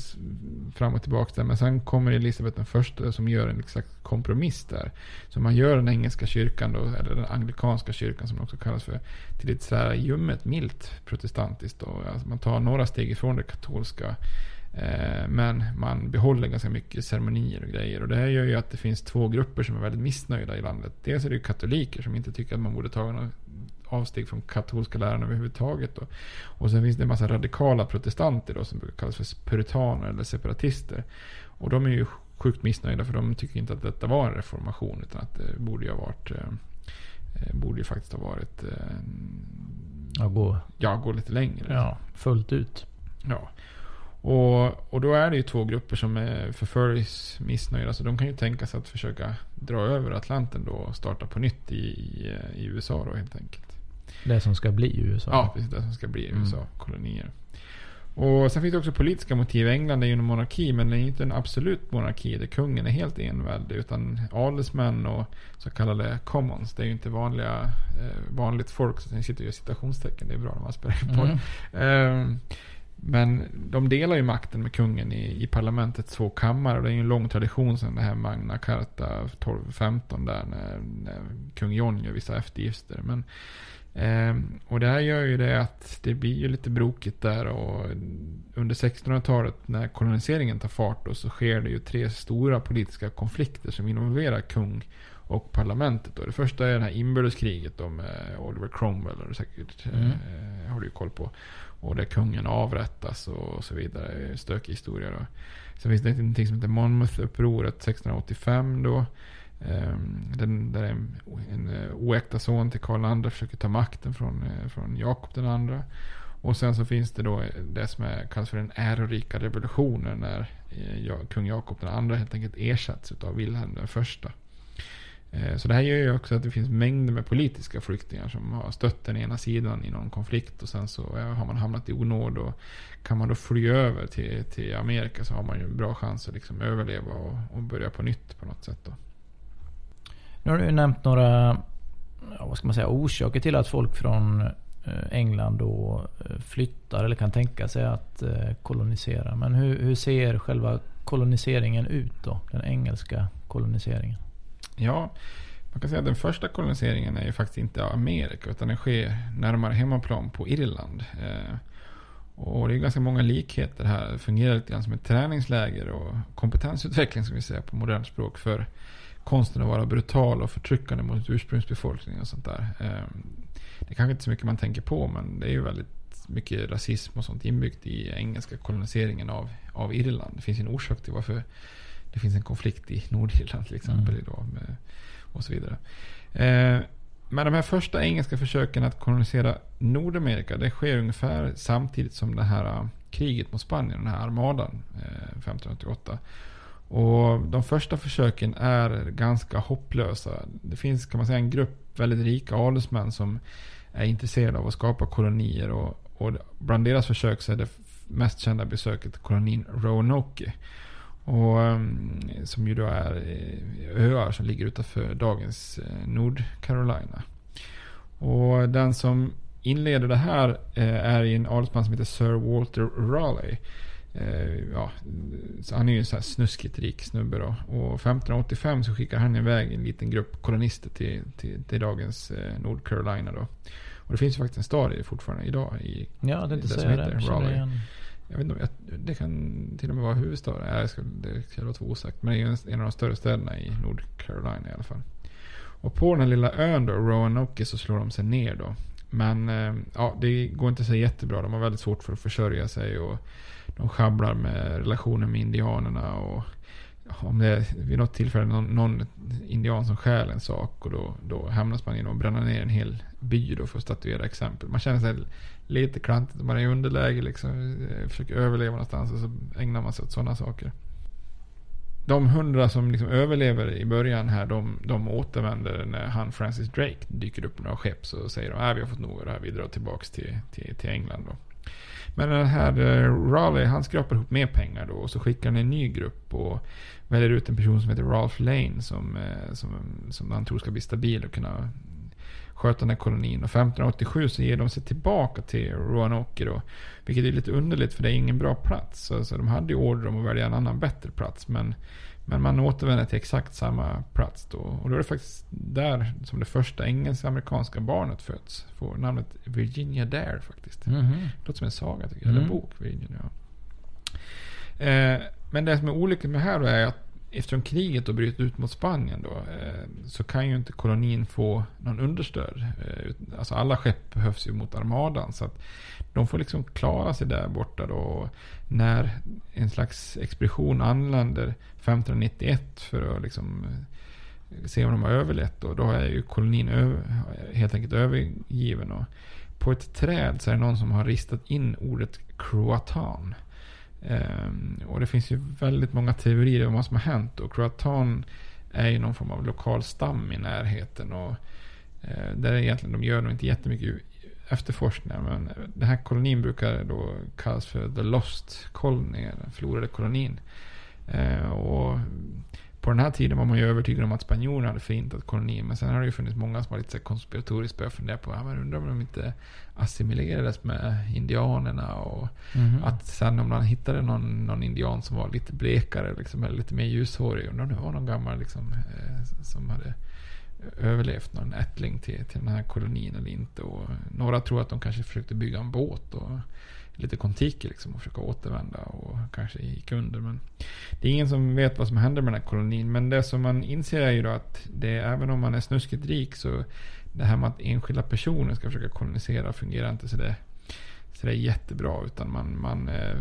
A: fram och tillbaka där. Men sen kommer Elisabeth den första som gör en exakt kompromiss där. Så man gör den engelska kyrkan då, eller den anglikanska kyrkan som den också kallas för, till ett så här ljummet, milt protestantiskt. Då. Alltså man tar några steg ifrån det katolska. Eh, men man behåller ganska mycket ceremonier och grejer. Och det här gör ju att det finns två grupper som är väldigt missnöjda i landet. Dels är det ju katoliker som inte tycker att man borde ta några avsteg från katolska läran överhuvudtaget. Då. Och sen finns det en massa radikala protestanter då, som brukar kallas för puritaner eller separatister. Och de är ju sjukt missnöjda för de tycker inte att detta var en reformation utan att det borde ju ha varit eh, eh, borde ju faktiskt ha varit
F: Ja, gå,
A: ja, gå lite längre.
F: ja, fullt ut.
A: Ja. Och, och då är det ju två grupper som är förföljs missnöjda. Så de kan ju tänka sig att försöka dra över Atlanten då och starta på nytt i, i, i USA då helt enkelt.
F: Det som ska bli USA.
A: Ja, precis. Det som ska bli
F: Mm.
A: USA-kolonier. Och sen finns det också politiska motiv. England är ju en monarki, men det är inte en absolut monarki där kungen är helt enväldig. Utan adelsmän och så kallade commons, det är ju inte vanliga, eh, vanligt folk. Så jag sitter ju i citationstecken, det är bra när man spelar på
F: Mm.
A: Ehm, Men de delar ju makten med kungen i, i parlamentets två kammare. Och det är ju en lång tradition sedan det här Magna Carta 1215 där när, när kung John gör vissa eftergifter. Men, ehm, och det här gör ju det att det blir ju lite brokigt där. Och under 1600-talet när koloniseringen tar fart då, så sker det ju tre stora politiska konflikter som involverar kung och parlamentet. Då. Det första är det här inbördeskriget då med Oliver Cromwell. Du säkert
F: Mm.
A: eh, har du ju koll på. Och där kungen avrättas och så vidare. Stökig historia då. Sen finns det någonting som heter Monmouth-upproret 1685 då. Ehm, den, där en, en eh, oäkta son till Karl II försöker ta makten från, eh, från Jakob den andra. Och sen så finns det då eh, det som är, kallas för den ärorika revolutionen. När kung Jakob den andra helt enkelt ersätts av Vilhelm den första. Eh, så det här gör ju också att det finns mängder med politiska flyktingar som har stött den ena sidan i någon konflikt och sen så eh, har man hamnat i onåd och kan man då fly över till, till Amerika så har man ju en bra chans att liksom överleva och, och börja på nytt på något sätt då.
F: Nu har du ju nämnt några ja, vad ska man säga, orsaker till att folk från eh, England då flyttar eller kan tänka sig att kolonisera. Men hur, hur ser själva koloniseringen ut då? Den engelska koloniseringen.
A: Ja, man kan säga att den första koloniseringen är ju faktiskt inte Amerika utan den sker närmare hemmaplan på Irland. Eh, och det är ganska många likheter här. Det fungerar lite grann som ett träningsläger och kompetensutveckling som vi säger på modernt språk för konsten att vara brutal och förtryckande mot ursprungsbefolkningen och sånt där. Eh, det är kanske inte så mycket man tänker på men det är ju väldigt mycket rasism och sånt inbyggt i engelska koloniseringen av, av Irland. Det finns ju en orsak till varför det finns en konflikt i Nordirland till exempel
F: Mm.
A: idag. Med, och så vidare. Eh, men de här första engelska försöken att kolonisera Nordamerika, det sker ungefär samtidigt som det här eh, kriget mot Spanien, den här armadan, eh, 1588. Och de första försöken är ganska hopplösa. Det finns kan man säga en grupp väldigt rika adelsmän som är intresserade av att skapa kolonier. Och, och bland deras försök så är det mest kända besöket kolonin Roanoke. Och, ehm, som ju då är eh, öar som ligger utanför dagens eh, Nordcarolina. Och den som inleder det här eh, är en adelsman som heter Sir Walter Raleigh. Ja, han är ju en sån här snuskigt rik snubbe då. Och 1585 så skickar han iväg en liten grupp kolonister till, till, till dagens eh, Nordcarolina då. Och det finns ju faktiskt en stad det fortfarande idag. I,
F: Ja,
A: där som
F: säga det.
A: Raleigh. Jag vet inte, jag- det kan till och med vara huvudstaden. Jag ska, det ska låta osagt. Men det är en, en av de större städerna i Nordcarolina i alla fall. Och på den här lilla ön då, Roanoke, så slår de sig ner då. Men eh, ja, det går inte så jättebra. De har väldigt svårt för att försörja sig. Och de schabblar med relationen med indianerna. Och om det är vid något tillfälle någon, någon indian som stjäl en sak och då, då hamnas man i att bränna ner en hel by då för att statuera exempel. Man känner sig lite klantigt, man är i underläge liksom, eh, försöker överleva någonstans och så ägnar man sig åt sådana saker. De hundra som liksom överlever i början här, de, de återvänder när han Francis Drake dyker upp med några skepp. Så säger de att vi har fått nog av det här, vi drar tillbaka till, till, till England. Då. Men den här eh, Raleigh, han skrapar ihop mer pengar då och så skickar han en ny grupp och väljer ut en person som heter Ralph Lane som, eh, som, som han tror ska bli stabil och kunna sköta den kolonin. Och 1587 så ger de sig tillbaka till Roanoke då. Vilket är lite underligt för det är ingen bra plats. Så, så de hade ju order om att välja en annan bättre plats. Men, men man återvänder till exakt samma plats då. Och då är det faktiskt där som det första engelsk-amerikanska barnet föds. Får namnet Virginia Dare faktiskt.
F: Mhm.
A: Det låter som en saga tycker jag. Eller en
F: Mm.
A: bok. Virginia. Eh, men det som är olyckligt med det här då är att eftersom kriget då bröt ut mot Spanien då, eh, så kan ju inte kolonin få någon understöd. Eh, alltså alla skepp behövs ju mot armadan. Så att de får liksom klara sig där borta då. När en slags expedition anländer 1591 för att liksom eh, se om de har överlevt. Då, då är ju kolonin över, helt enkelt övergiven. Och på ett träd så är det någon som har ristat in ordet Croatan. Ehm, och det finns ju väldigt många teorier om vad som har hänt. Och Croatan är ju någon form av lokal stam i närheten. Och eh, där egentligen, de gör nog inte jättemycket efterforskningar. Men den här kolonin brukar då kallas för The Lost Colony, den förlorade kolonin. Eh, och på den här tiden var man ju övertygad om att spanjorerna hade förintat kolonin. Men sen har det ju funnits många som har lite konspiratoriskt börjat fundera på, ja, men undrar om de inte assimilerades med indianerna. Och
F: Mhm.
A: att sen om man hittade någon, någon indian som var lite blekare, liksom, eller lite mer ljushårig. Undrar om det var någon gammal liksom, eh, som hade överlevt någon ättling till, till den här kolonin eller inte. Och några tror att de kanske försökte bygga en båt och lite kontiki liksom och försöka återvända och kanske gick under. Men det är ingen som vet vad som hände med den här kolonin. Men det som man inser är ju då att det, även om man är snuskigt rik så det här med att enskilda personer ska försöka kolonisera fungerar inte så det, så det är jättebra. Utan man, man, eh,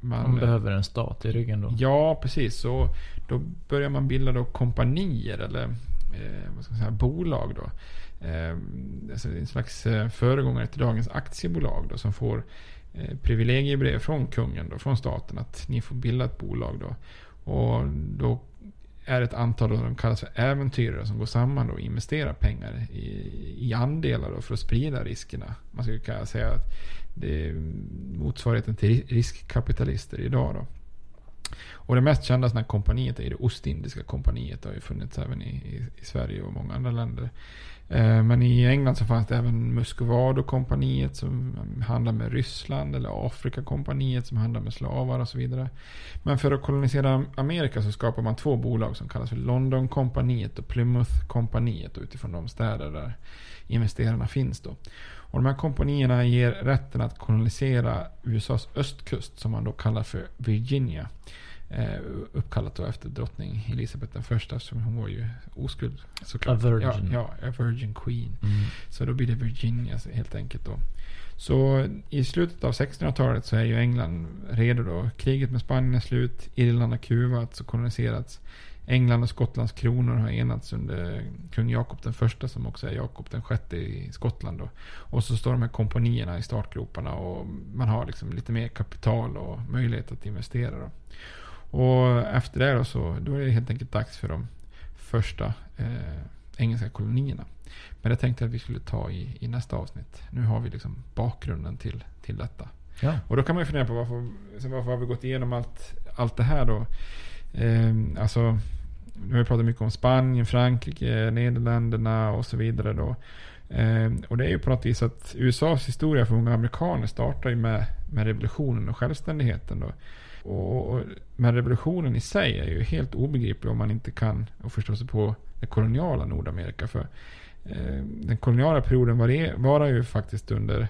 F: Man behöver en stat i ryggen då.
A: Ja, precis. Så då börjar man bilda då kompanier eller eh, vad ska man säga, bolag. Då. Ehm, alltså en slags eh, föregångare till dagens aktiebolag då, som får eh, privilegiebrev från kungen, då, från staten, att ni får bilda ett bolag. Då. Och då är det ett antal av de kallas för äventyrare som går samman då och investerar pengar i, i andelar då för att sprida riskerna. Man skulle kunna säga att det är motsvarigheten till riskkapitalister idag. Då. Och det mest kända sådana här kompaniet är det Ostindiska kompaniet. Det har ju funnits även i, i, i Sverige och många andra länder. Eh, men i England så fanns det även Muscovado-kompaniet som handlar med Ryssland. Eller Afrika-kompaniet som handlar med slavar och så vidare. Men för att kolonisera Amerika så skapar man två bolag som kallas för London-kompaniet och Plymouth-kompaniet. Utifrån de städer där investerarna finns då. Och de här kompanierna ger rätten att kolonisera USAs östkust som man då kallar för Virginia. Eh, uppkallat då efter drottning Elizabeth den första eftersom hon var ju oskuld. Såklart.
F: A virgin.
A: Ja, ja, a virgin queen.
F: Mm.
A: Så då blir det Virginia helt enkelt då. Så i slutet av 1600-talet så är ju England redo då. Kriget med Spanien är slut. Irland har kuvats och koloniserats. England och Skottlands kronor har enats under kung Jakob den första som också är Jakob den sjätte i Skottland. Då. Och så står de här kompanierna i startgroparna och man har liksom lite mer kapital och möjlighet att investera. Då. Och efter det då så då är det helt enkelt dags för de första eh, engelska kolonierna. Men det tänkte jag att vi skulle ta i, i nästa avsnitt. Nu har vi liksom bakgrunden till, till detta.
F: Ja.
A: Och då kan man ju fundera på varför, varför har vi gått igenom allt, allt det här då? Eh, alltså, nu har vi pratat mycket om Spanien, Frankrike, Nederländerna och så vidare då. Eh, och det är ju på något vis att USAs historia för många amerikaner startar ju med, med revolutionen och självständigheten då. Och, och, men revolutionen i sig är ju helt obegriplig om man inte kan och förstå sig på det koloniala Nordamerika. För eh, den koloniala perioden var, varar ju faktiskt under,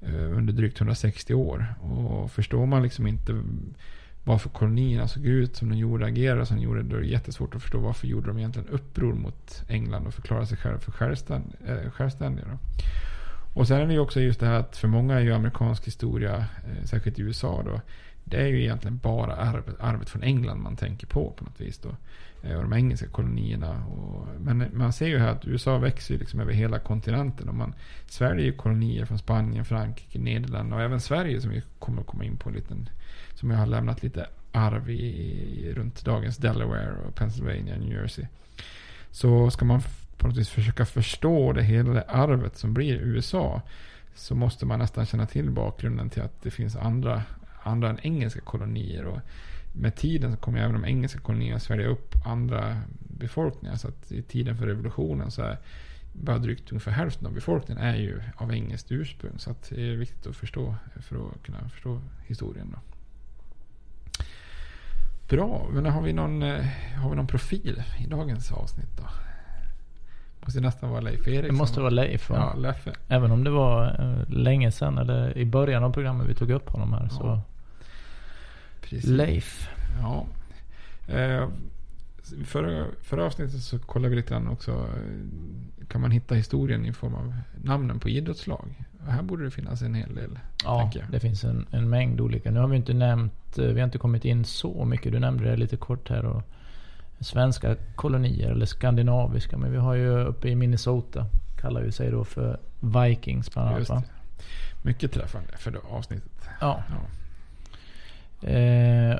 A: eh, under drygt 160 år. Och förstår man liksom inte varför kolonierna såg ut som de gjorde, agerade som de gjorde, då är det jättesvårt att förstå varför gjorde de egentligen uppror mot England och förklarade sig själva för självständ, eh, självständiga. Då. Och sen är det ju också just det här att för många är ju amerikansk historia, eh, särskilt i USA då, det är ju egentligen bara arvet, arvet från England man tänker på på något vis. Då. Eh, och de engelska kolonierna. Och, men eh, man ser ju här att USA växer liksom över hela kontinenten. Och man sväljer ju kolonier från Spanien, Frankrike, Nederländerna och även Sverige som vi kommer att komma in på en liten, som jag har lämnat lite arv i, i runt dagens Delaware och Pennsylvania, New Jersey. Så ska man på något vis försöka förstå det hela det arvet som blir USA så måste man nästan känna till bakgrunden till att det finns andra, andra än engelska kolonier. Och med tiden så kommer även de engelska kolonierna svälja upp andra befolkningar. Så att i tiden för revolutionen så är bara drygt ungefär hälften av befolkningen är ju av engelskt ursprung. Så att det är viktigt att förstå för att kunna förstå historien. Då. Bra, men har vi, någon, eh, har vi någon profil i dagens avsnitt då? Måste nästan vara Leif Eriksson.
F: Det måste vara Leif va?
A: Ja, Leffe.
F: Även om det var eh, länge sedan eller i början av programmet vi tog upp honom här. Så
A: Precis.
F: Leif.
A: Ja. Eh, förra, förra avsnittet så kollade vi lite grann också. eh, Kan man hitta historien i form av namnen på idrottslag? Här borde det finnas en hel del.
F: Ja, det finns en, en mängd olika. Nu har vi inte nämnt, eh, vi har inte kommit in så mycket. Du nämnde det lite kort här. Och svenska kolonier eller skandinaviska. Men vi har ju uppe i Minnesota. Kallar ju sig då för Vikings bland annat.
A: Mycket träffande för det avsnittet.
F: Ja. Eh,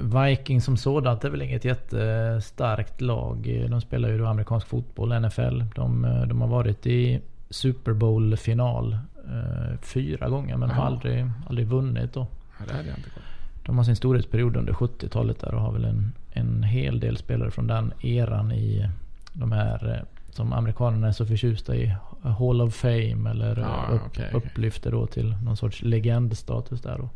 F: Vikings som sådant är väl inget jättestarkt lag. De spelar ju då amerikansk fotboll, NFL. De, eh, de har varit i Super Bowl-final eh, fyra gånger men de har aldrig, aldrig vunnit då.
A: Ja, det hade jag inte koll
F: De har sin storhetsperiod under 70-talet där och har väl en, en hel del spelare från den eran i de här eh, som amerikanerna är så förtjusta i. Hall of Fame eller
A: Ja,
F: upp,
A: okej, okej.
F: upplyfter då till någon sorts legendstatus där då.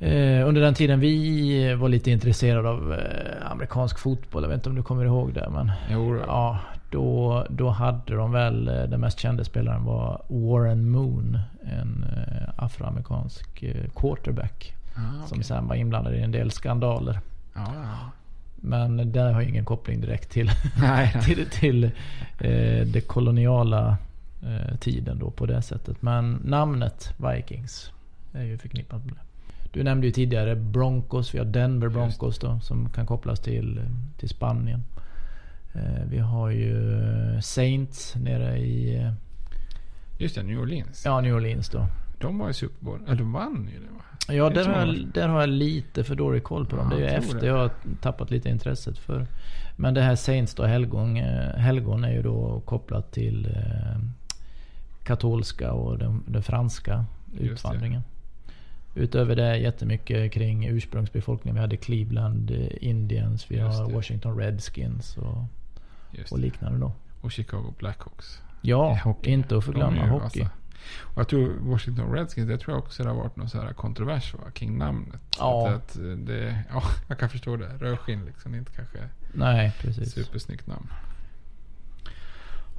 F: Eh, under den tiden vi var lite intresserade av eh, amerikansk fotboll. Jag vet inte om du kommer ihåg det men.
A: Jo.
F: Ja, då, då hade de väl eh, den mest kända spelaren var Warren Moon. En afroamerikansk quarterback.
A: Ah,
F: Som sen var inblandad i en del skandaler.
A: Ja, ja.
F: Men det har ju ingen koppling direkt till, till, till eh, det koloniala eh, tiden då på det sättet. Men namnet Vikings är ju förknippat med det. Du nämnde ju tidigare Broncos. Vi har Denver Broncos då som kan kopplas till, till Spanien. Eh, vi har ju eh, Saints nere i eh,
A: Just det, New Orleans.
F: ja, New Orleans då.
A: De var i Super Bowl. Ja, de vann ju det va?
F: Ja, där har,
A: jag.
F: där har jag lite för dålig koll på dem.
A: Ja,
F: det är ju efter
A: det.
F: jag har tappat lite intresset för. Men det här Saints då, helgon, helgon är ju då kopplat till katolska och den, den franska utvandringen. Utöver det jättemycket kring ursprungsbefolkningen. Vi hade Cleveland eh, Indians, vi har. Washington Redskins och, och liknande då.
A: Och Chicago Blackhawks.
F: Ja,
A: I hockey.
F: inte att förglömma hockey.
A: vassa. Och jag tror Washington Redskins, det tror jag också det har varit någon så här kontrovers va, kring namnet.
F: Ja.
A: Att, att det, ja, jag kan förstå det. Rödskinn liksom, inte kanske
F: Nej, precis.
A: supersnyggt namn.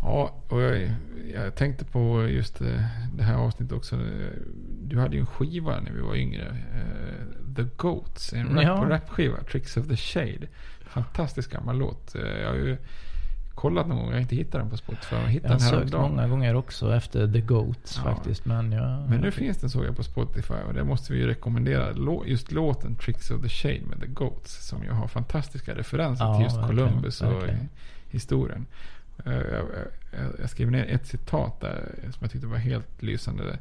A: Ja, och jag, jag tänkte på just eh, det här avsnittet också. Du hade ju en skiva när vi var yngre. eh, The Goats, en rap,
F: Ja.
A: rapskiva. Tricks of the Shade. Fantastisk gammal låt. Eh, Jag har ju kollat någon gång, jag har inte hittat den på Spotify. Jag hittade
F: Jag har
A: den
F: sökt många gånger också efter The Goats
A: Ja.
F: faktiskt. Men, jag,
A: Men nu finns den såg jag på Spotify och det måste vi ju rekommendera. Just låten Tricks of the Shade med The Goats. Som ju har fantastiska referenser
F: Ja,
A: till just
F: verkligen,
A: Columbus och
F: verkligen.
A: historien. Eh, Jag, skrev ner ett citat där som jag tyckte var helt lysande.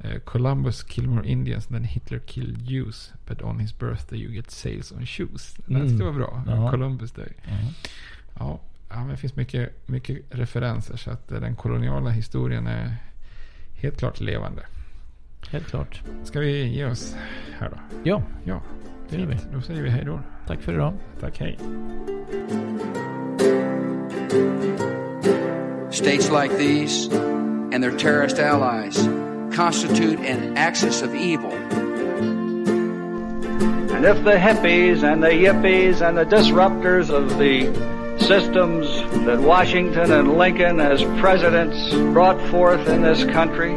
A: Eh, Columbus killed more Indians than Hitler killed Jews. But on his birthday you get sales on shoes. Den
F: Mm.
A: tyckte jag var bra.
F: Ja.
A: Columbus Day.
F: Mm.
A: Ja, ja, men det finns mycket, mycket referenser. Så att eh, den koloniala historien är helt klart levande.
F: Helt klart.
A: Ska vi ge oss här då?
F: Ja,
A: Ja,
F: det gör vi.
A: Då säger vi hej då.
F: Tack för idag.
A: Tack, hej.
H: States like these and their terrorist allies constitute an axis of evil.
I: And if the hippies and the yippies and the disruptors of the systems that Washington and Lincoln as presidents brought forth in this country